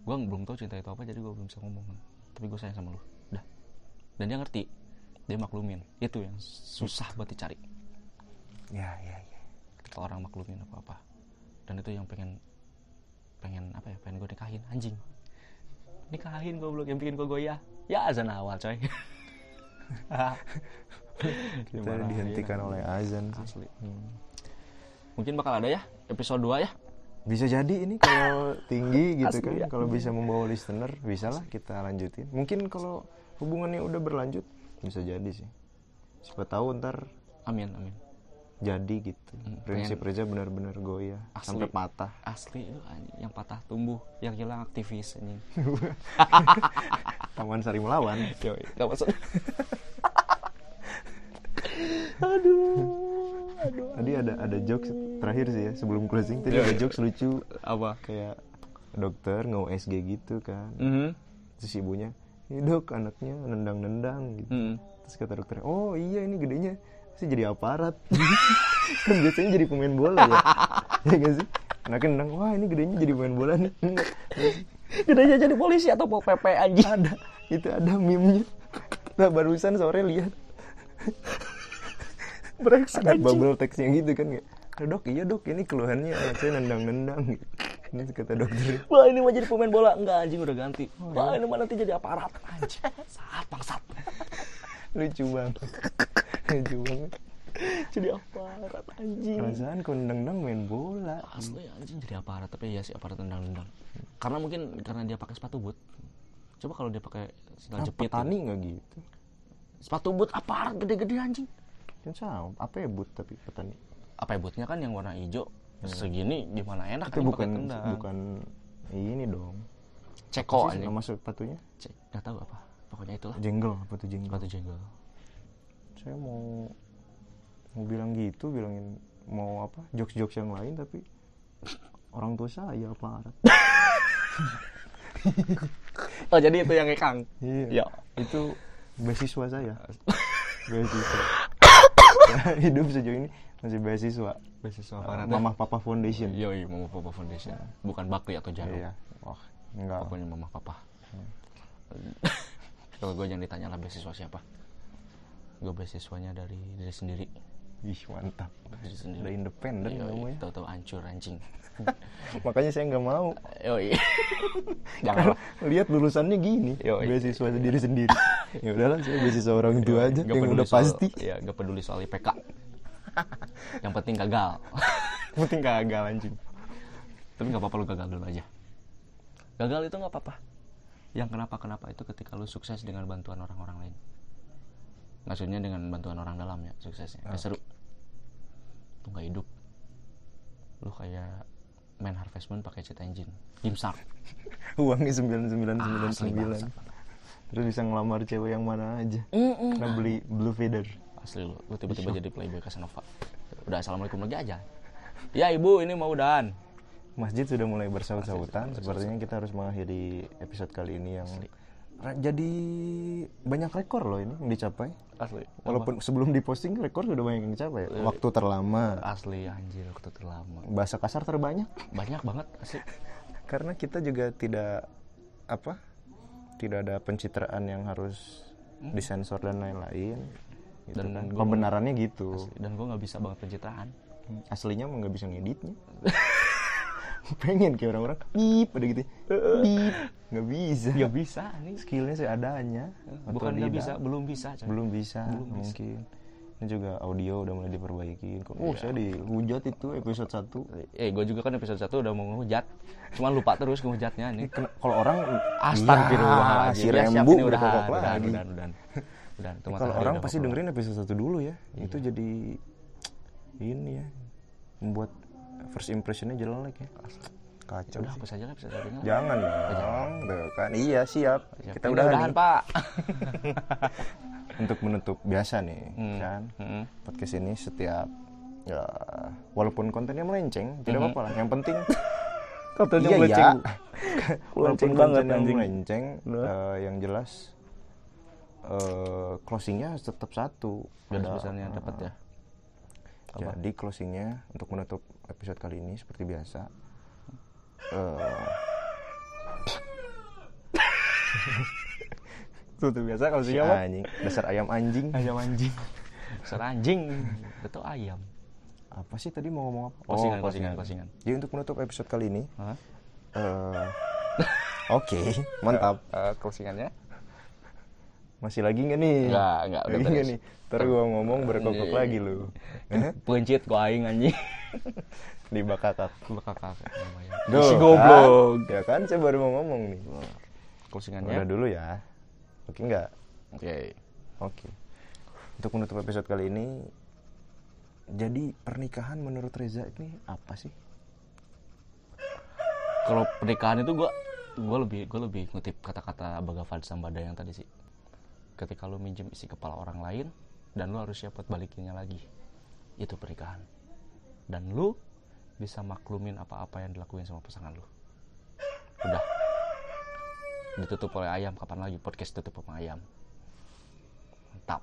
Gue belum tahu cinta itu apa jadi gue belum bisa ngomong. Tapi gue sayang sama lu. Udah dan dia ngerti. Dia maklumin. Itu yang susah buat dicari. Ya ya ya. Ketika orang maklumin apa apa dan itu yang pengen pengen apa ya pengen gue nikahin. Anjing. Nikahin gue belum yang bikin gue goyah. Ya azan awal coy. Kita dihentikan oleh azan sih. asli mungkin bakal ada ya episode 2 ya. Bisa jadi ini kalau tinggi gitu Asli kan ya. kalau bisa membawa listener bisa lah kita lanjutin. Mungkin kalau hubungannya udah berlanjut bisa jadi sih. Siapa tahu ntar amin amin. jadi gitu. Hmm, prinsip Reza benar-benar goyah Asli. sampai patah. Asli itu anjing yang patah tumbuh yang hilang aktivis anjing. Taman sari melawan. Yoi, gak maksud. Aduh tadi ada ada jokes terakhir sih ya sebelum closing. Tadi ada jokes lucu. Apa? Kayak dokter nge USG gitu kan. Mhm. terus ibunya ini dok anaknya nendang-nendang gitu. Mhm. terus kata dokter oh iya ini gedenya sih jadi aparat. Kan biasanya jadi pemain bola ya. Ya gak sih? Anaknya nendang wah ini gedenya jadi pemain bola nih. Gedenya jadi polisi atau pol PP anjing. ada. Itu ada meme-nya. Nah, barusan sore lihat Brengsek ada anjing. bubble text-nya gitu kan "Nah, dok iya dok ini keluhannya anak saya nendang-nendang. Gitu. ini kata dokter. Wah ini mah jadi pemain bola? Enggak anjing udah ganti. Wah ini mah nanti jadi aparat Anjing. Saat bangsat. Lucu banget. Lucu banget. Jadi aparat anjing. Perasaan kalau nendang-nendang main bola. Asli anjing jadi aparat. Tapi ya sih aparat tendang-tendang Karena mungkin Karena dia pakai sepatu boot. Coba kalau dia pakai sandal nah, jepit petani gitu. nggak gitu? Sepatu boot aparat gede-gede anjing kan sama apa ya but tapi petani Apa ya bootnya kan yang warna hijau Segini gimana enak itu anjing bukan bukan ini dong. Ceko Apa anjing. nama sepatunya? Cek Gak tahu apa. Pokoknya itulah. Jenggel apa tuh jenggel Sepatu jenggol saya mau mau bilang gitu bilangin mau apa jokes jokes yang lain tapi orang tua saya aparat. Oh jadi itu yang ngekang? Iya. Ya. Itu beasiswa saya. Beasiswa hidup sejauh ini masih beasiswa Beasiswa Uh, Mamah Papa Foundation Yoi, Mama Papa Foundation. Bukan Bakri atau Jarum. iya wah enggak Pokoknya Mama Papa. Kalau gue jangan ditanya lah beasiswa siapa. Gue beasiswanya dari diri sendiri. ih mantap sendiri. udah independen Yoi, kamu ya tahu-tahu hancur anjing. makanya saya nggak mau Yoi. Janganlah. lihat lulusannya gini Yoi. beasiswa sendiri sendiri ya udahlah saya beasiswa orang tua aja Nggak yang peduli udah soal- pasti Iya, gak peduli soal IPK. Yang penting gagal. penting gagal anjing Tapi gak apa-apa lu gagal dulu aja. Gagal itu gak apa-apa. Yang kenapa-kenapa itu ketika lu sukses dengan bantuan orang-orang lain. Maksudnya dengan bantuan orang dalam ya suksesnya. Gak seru. Itu gak hidup. Lu kayak main Harvest Moon pakai cheat engine. Gimsar. uangnya sembilan sembilan sembilan Asli sembilan terus bisa ngelamar cewek yang mana aja Mm-mm. karena beli blue feather Asli lu. Lu tiba-tiba jadi playboy Casanova. Udah assalamualaikum lagi aja. Ya ibu ini mau udahan. masjid sudah mulai bersaut-sautan sepertinya kita harus mengakhiri episode kali ini yang Ra- jadi banyak rekor loh ini yang dicapai Asli. walaupun sebelum diposting rekor sudah banyak yang dicapai Iya. waktu terlama Asli anjir waktu terlama. bahasa kasar terbanyak Banyak banget asli. karena kita juga tidak apa tidak ada pencitraan yang harus disensor dan lain-lain gitu Dan kan. gua- pembenarannya gitu Asli. Dan gue nggak bisa banget pencitraan. aslinya mah nggak bisa ngeditnya pengen kayak orang-orang bip ada gitu bip nggak bisa Nggak bisa nih. skillnya seadanya Bukan nggak bisa, belum bisa. coy. belum bisa Belum bisa. mungkin ini juga audio udah mulai diperbaiki oh Iya. saya dihujat itu episode 1 Eh, gue juga kan episode 1 udah mau ngehujat. Cuman lupa terus ngehujatnya nih. Kalau orang Astagfirullahaladzim. ya, si Ya, siap, rembu ini udah, udah, udah, udah, udah. Itu kalau orang udah pasti dengerin episode 1 dulu ya Iya. itu jadi ini ya membuat first impressionnya jelek ya kacau Udah sih. hapus aja lah episode satunya. jangan dong tuh kan iya siap Siap. kita udah udahan, Pak. untuk menutup biasa nih Hmm. kan Mm-mm. podcast ini setiap ya walaupun kontennya melenceng tidak Mhm. apa-apa lah yang penting Kontennya iya melenceng. ya Melenceng walaupun banget, kontennya anjing. melenceng eh, yang jelas eh, closingnya tetap satu Ada- dapat ya. Apa? jadi closingnya untuk menutup episode kali ini seperti biasa eh Tuh, tuh biasa kalau si anjing dasar ayam anjing Ayam anjing. Besar anjing. Itu ayam. apa sih tadi mau ngomong apa Closingan, closingan, closingan. jadi untuk menutup episode kali ini Hah? eh oke mantap Eh, closingannya? Masih lagi nggak nih Enggak, enggak, udah lagi nggak beres. nih ntar gua ngomong berkokok Anjing. lagi lu Eh, Pencit gua aing anjing. di bakakak Gua kakak namanya. Duh, Si goblok. kan? ya kan saya baru mau ngomong nih Closingannya. udah dulu ya oke nggak Oke. Oke. Untuk menutup episode kali ini, jadi pernikahan menurut Reza ini apa sih? Kalau pernikahan itu gua gua lebih gua lebih ngutip kata-kata Bhagavad Sambada yang tadi sih ketika lu minjem isi kepala orang lain dan lu harus siap buat balikinnya lagi. Itu pernikahan. Dan lu bisa maklumin apa-apa yang dilakuin sama pasangan lu. Udah. Ditutup oleh ayam. Kapan lagi podcast tutup sama ayam? Mantap.